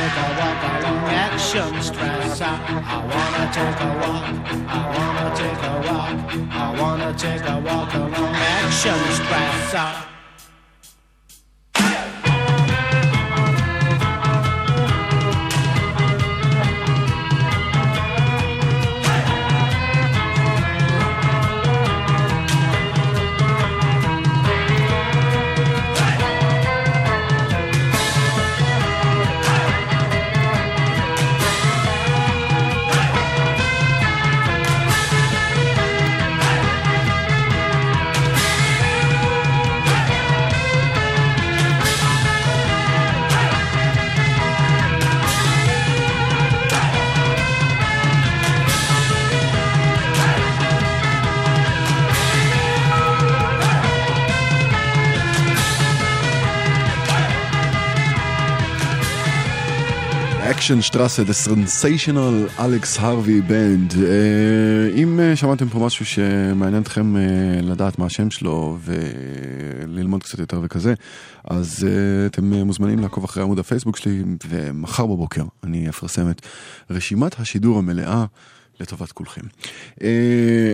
take a walk along Action Strata. I wanna take a walk, I wanna take a walk, I wanna take a walk along Action Strata. אושנשטרסה, The Sensational Alex Harvey Band. אה, אם אה, שמעתם פה משהו שמעניין אתכם אה, לדעת מה השם שלו וללמוד קצת יותר וכזה, אז אתם מוזמנים לעקוב אחרי עמוד הפייסבוק שלי, ומחר בבוקר אני אפרסם את רשימת השידור המלאה. לטובת כולכם.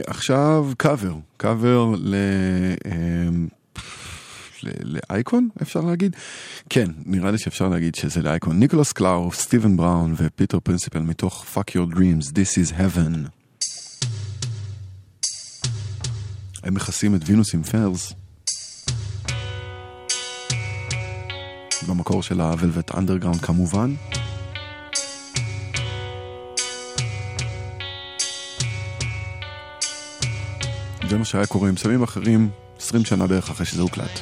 עכשיו קאבר, קאבר ל... לאייקון אפשר להגיד? כן, נראה לי שאפשר להגיד שזה לאייקון. ניקולס קלאו, סטיבן בראון ופיטר פרינסיפל מתוך Fuck Your Dreams, This is Heaven. הם מכסים את Venus in Furs. במקור של ה Velvet Underground כמובן. זה מה שהיה קורה עם סמים אחרים 20 שנה בערך אחרי שזה הוקלט.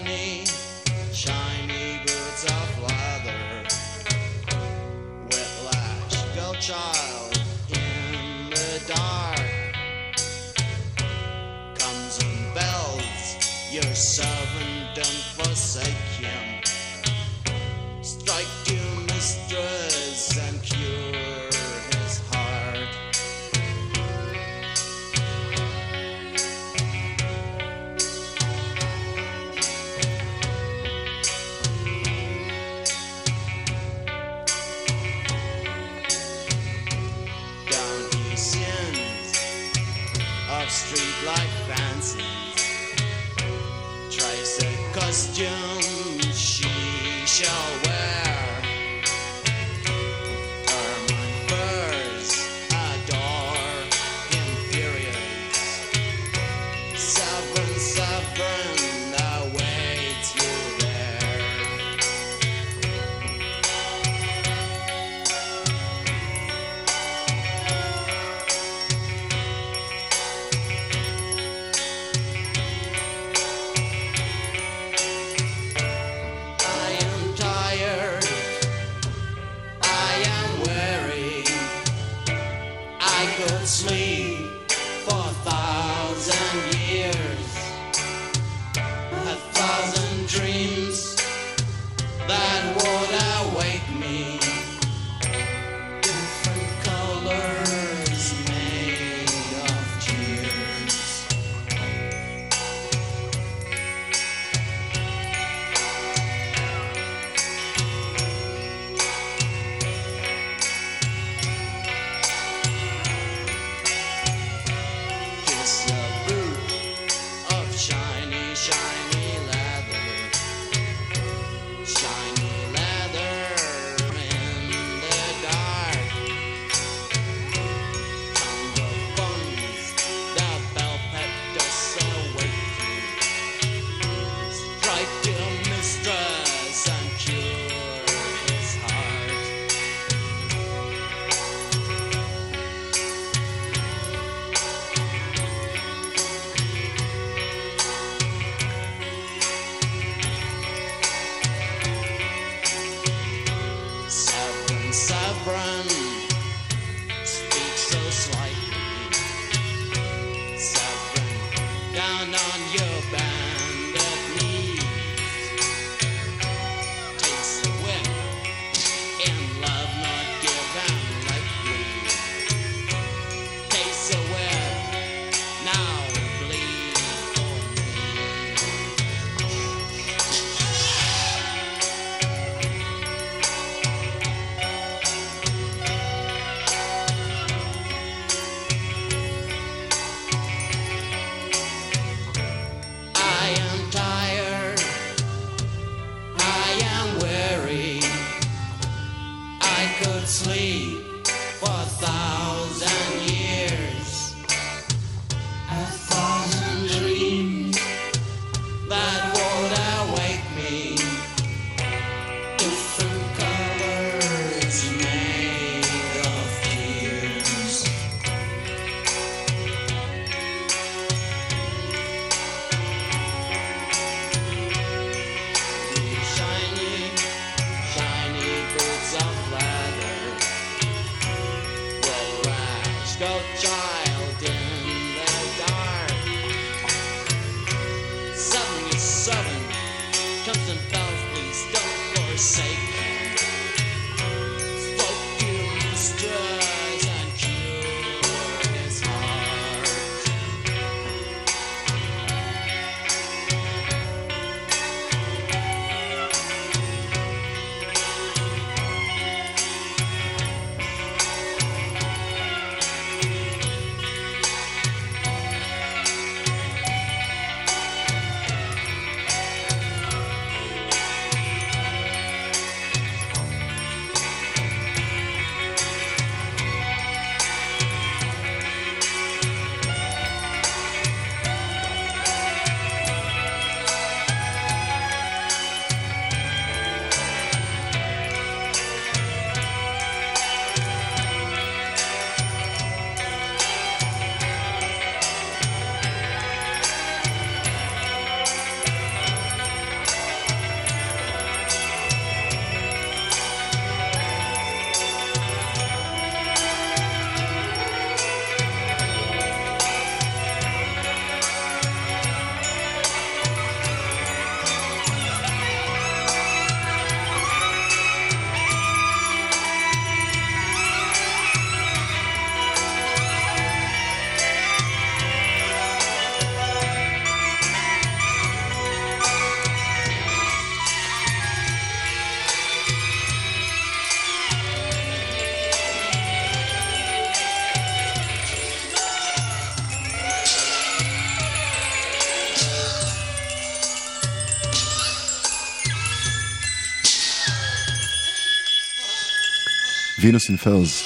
וינוס אינפרס,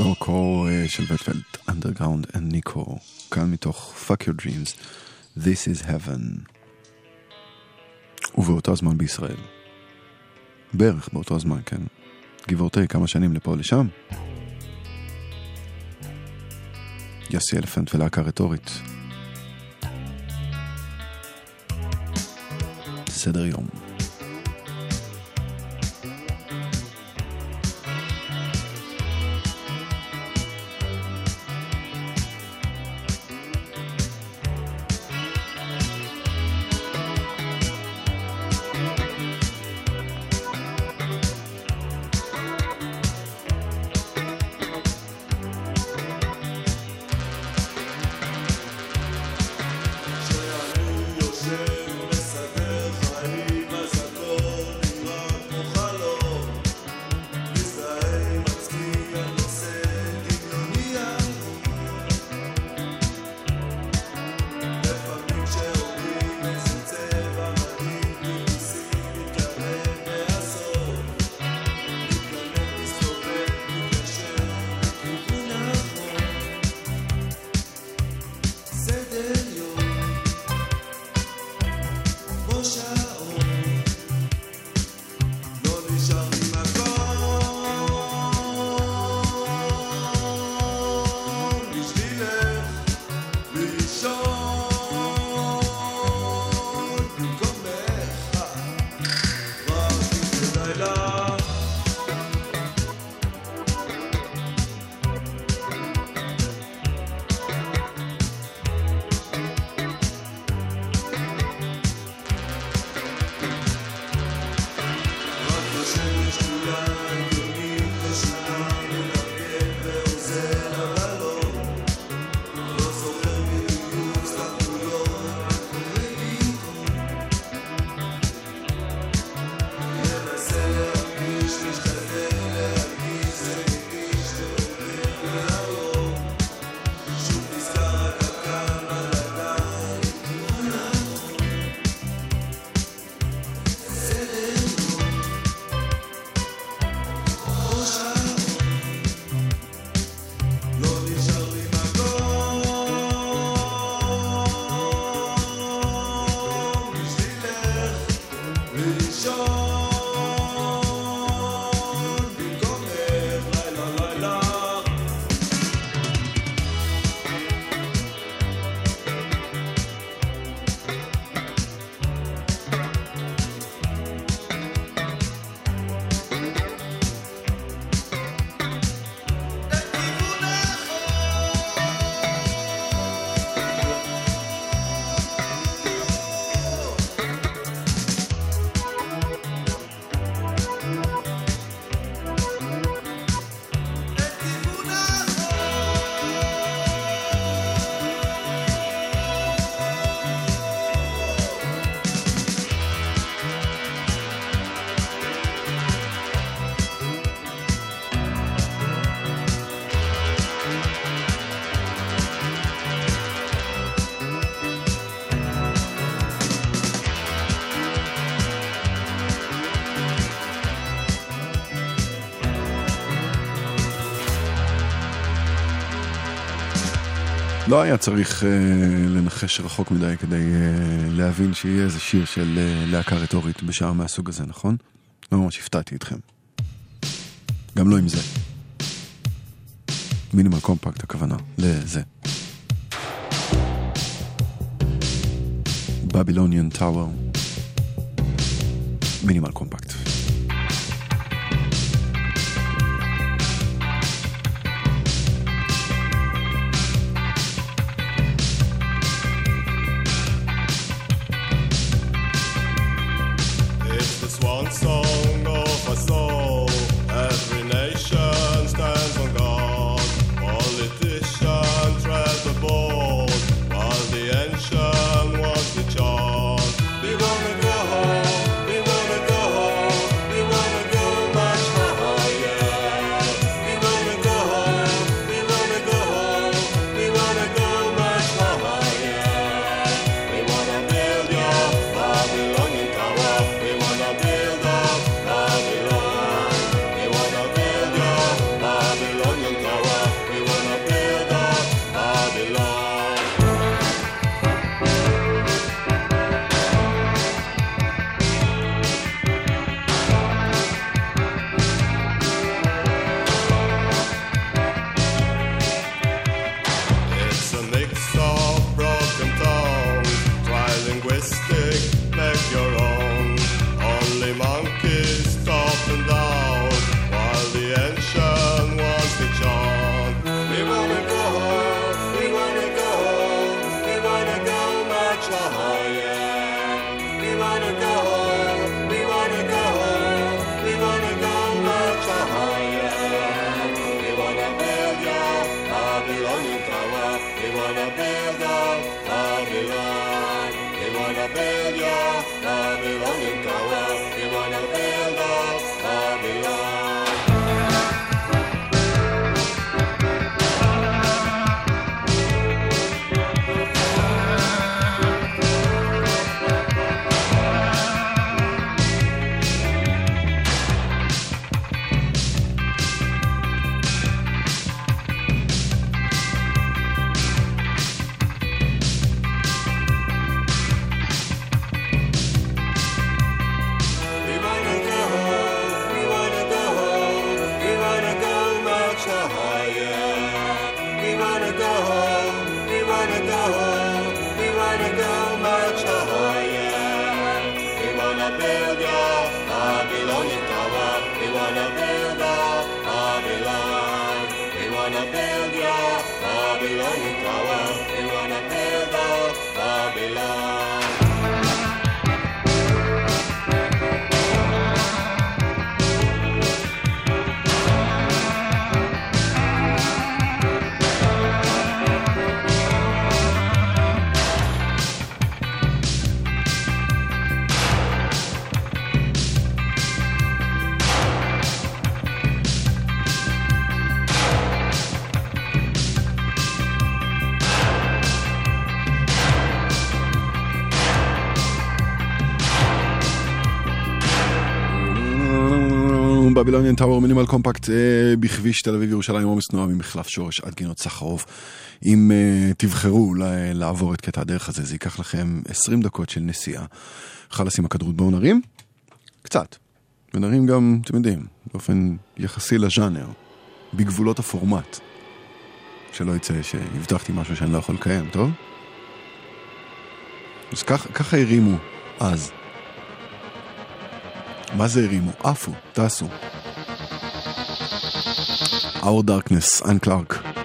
במקור אה, של וטפלד, אנדרגראונד and ניקו, כאן מתוך Fuck Your Dreams, This is Heaven. ובאותו זמן בישראל. בערך באותו זמן, כן. גיבורתי כמה שנים לפה או לשם. יאסי אלפנט ולהקה רטורית. סדר יום. לא היה צריך uh, לנחש רחוק מדי כדי uh, להבין שיהיה איזה שיר של uh, להקה רטורית בשעה מהסוג הזה, נכון? לא ממש הפתעתי אתכם. גם לא עם זה. מינימל קומפקט הכוונה, לזה. בבילוניאן טאוור. מינימל קומפקט. בבילוניאן טאוור מינימל קומפקט אה, בכביש תל אביב ירושלים עומס תנועה ממחלף שורש עד גינות סחרוב. אם אה, תבחרו לעבור את קטע הדרך הזה זה ייקח לכם 20 דקות של נסיעה. חלאס עם הכדרות בואו נרים? קצת. ונרים גם, אתם יודעים, באופן יחסי לז'אנר, בגבולות הפורמט. שלא יצא שהבטחתי משהו שאני לא יכול לקיים, טוב? אז ככה הרימו אז. מה זה הרימו? עפו, טסו. Our Darkness, אן קלארק.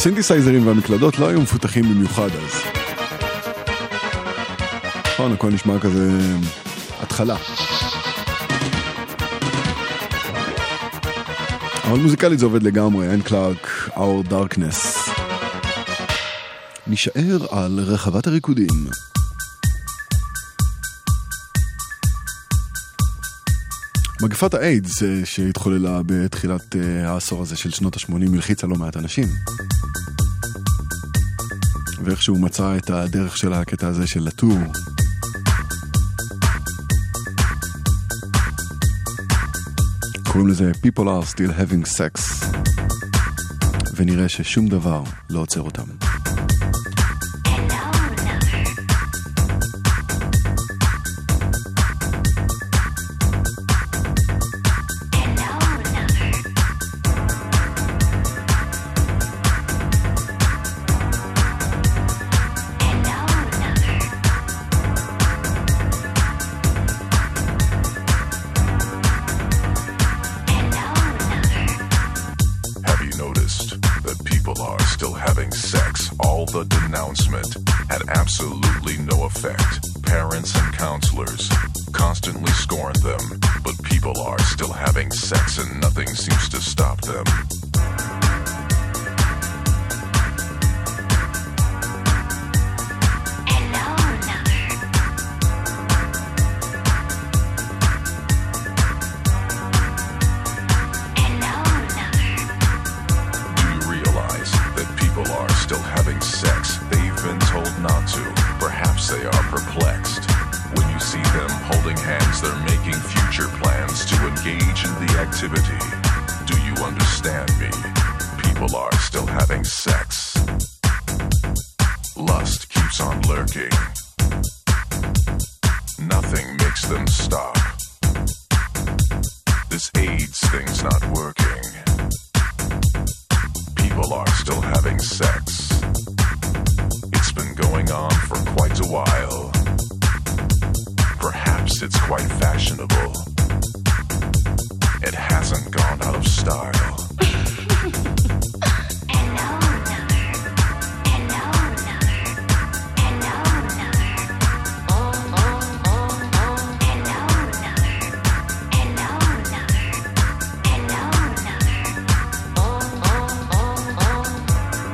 הסינתסייזרים והמקלדות לא היו מפותחים במיוחד אז. נכון, הכל נשמע כזה התחלה. אבל מוזיקלית זה עובד לגמרי, אין קלארק, Our Darkness. נשאר על רחבת הריקודים. מגפת האיידס אה, שהתחוללה בתחילת אה, העשור הזה של שנות ה-80 הלחיצה לא מעט אנשים. ואיכשהו מצא את הדרך של הקטע הזה של לטור. קוראים לזה People are still having sex. ונראה ששום דבר לא עוצר אותם. Holding hands, they're making future plans to engage in the activity. Do you understand me? People are still having sex. Lust keeps on lurking. Nothing makes them stop. This AIDS thing's not working. People are still having sex. It's been going on for quite a while. Perhaps it's quite fashionable. It hasn't gone out of style.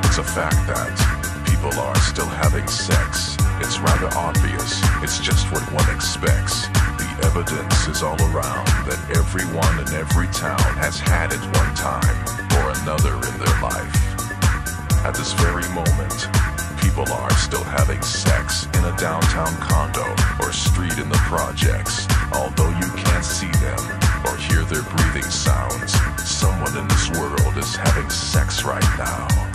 It's a fact that people are still having sex. It's rather obvious. Just what one expects. The evidence is all around that everyone in every town has had it one time or another in their life. At this very moment, people are still having sex in a downtown condo or street in the projects. Although you can't see them or hear their breathing sounds, someone in this world is having sex right now.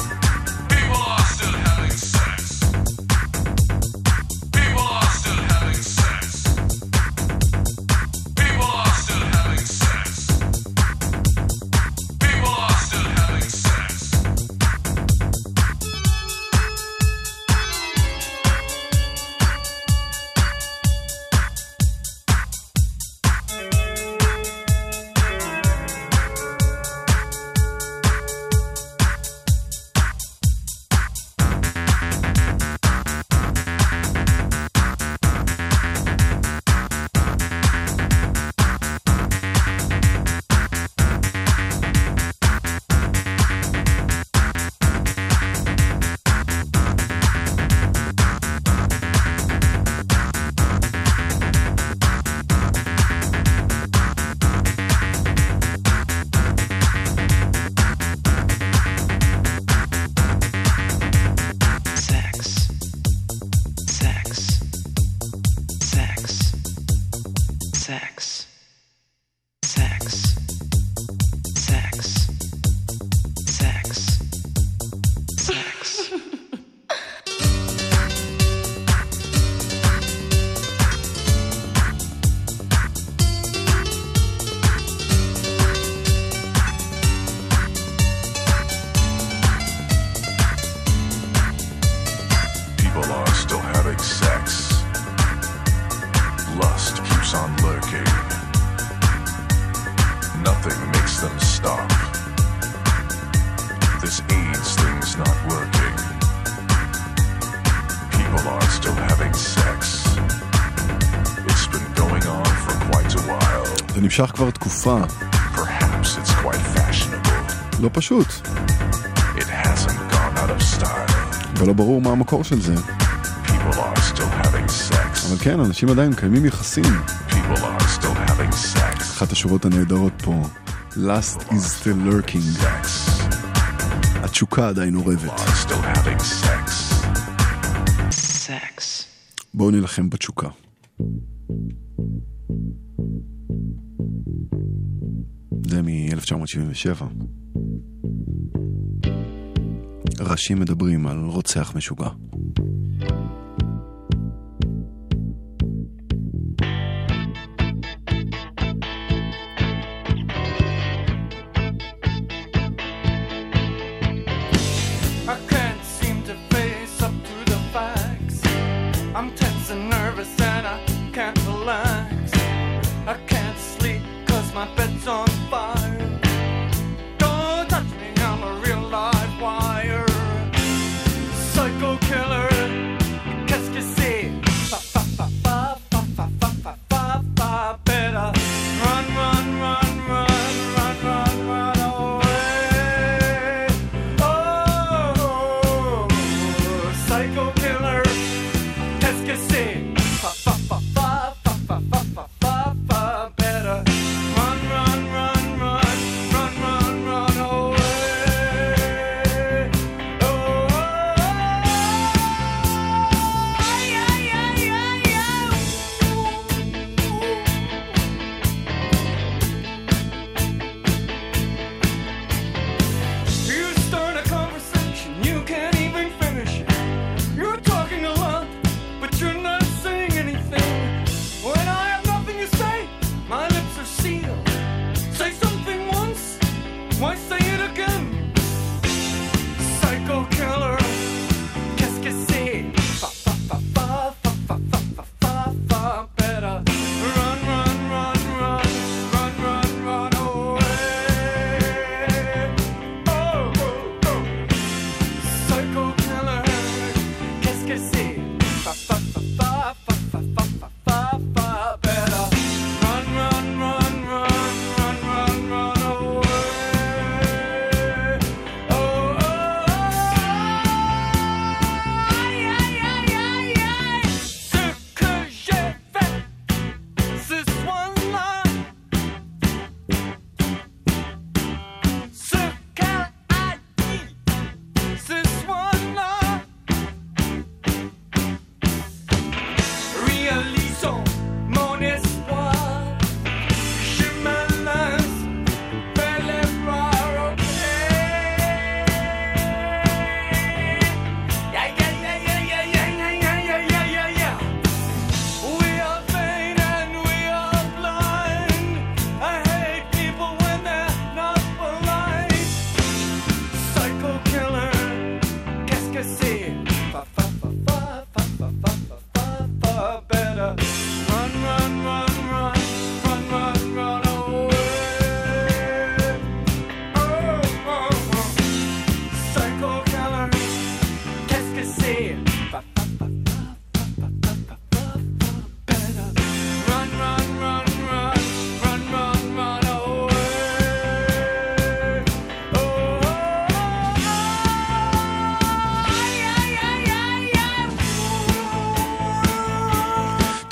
נמשך כבר תקופה. לא פשוט. ולא ברור מה המקור של זה. אבל כן, אנשים עדיין מקיימים יחסים. אחת השורות הנהדרות פה, Last is still lurking. התשוקה עדיין אורבת. בואו נילחם בתשוקה. זה מ-1977. ראשים מדברים על רוצח משוגע.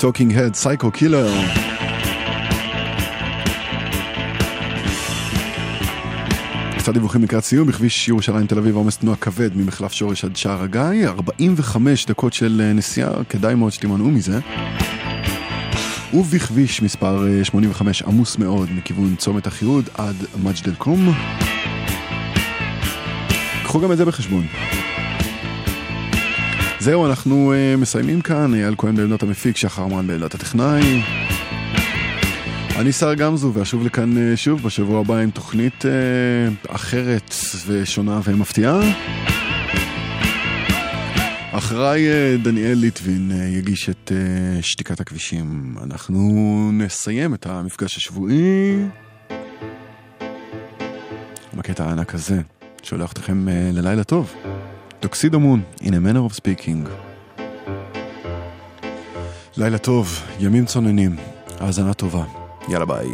Talking Head, Psycho Killer. קצת דיווחים לקראת סיום, בכביש ירושלים תל אביב עומס תנועה כבד ממחלף שורש עד שער הגיא, 45 דקות של אה, נסיעה, כדאי מאוד שתימנעו מזה. ובכביש מספר אה, 85 עמוס מאוד מכיוון צומת החירוד עד מג'דל קום קחו גם את זה בחשבון. זהו, אנחנו uh, מסיימים כאן. אייל כהן בעמדת המפיק, שחר מן בעמדת הטכנאי. אני שר גמזו, ואשוב לכאן uh, שוב בשבוע הבא עם תוכנית uh, אחרת ושונה ומפתיעה. אחריי uh, דניאל ליטבין uh, יגיש את uh, שתיקת הכבישים. אנחנו נסיים את המפגש השבועי בקטע הענק הזה, שולח אתכם ללילה טוב. טוקסידו מון, in a manner of speaking. לילה טוב, ימים צוננים, האזנה טובה. יאללה ביי.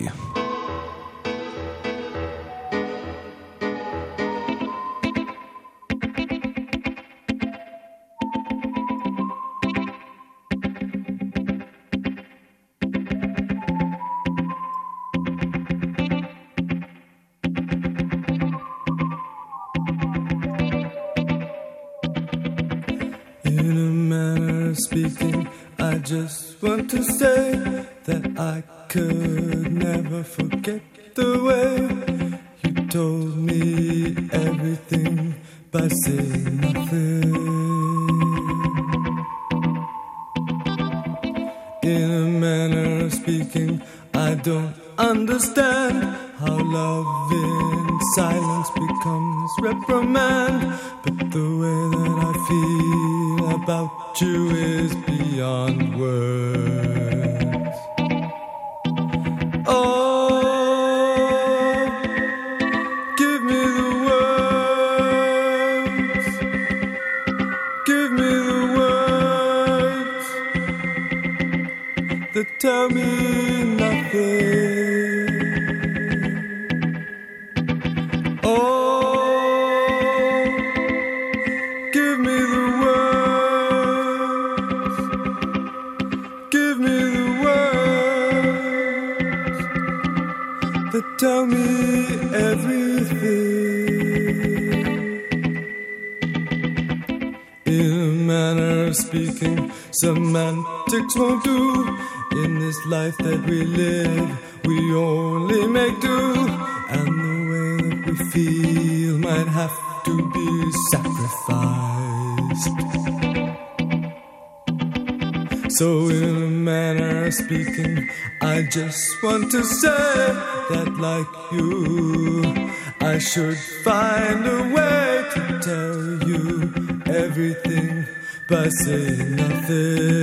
that like you I should find a way to tell you everything by saying nothing.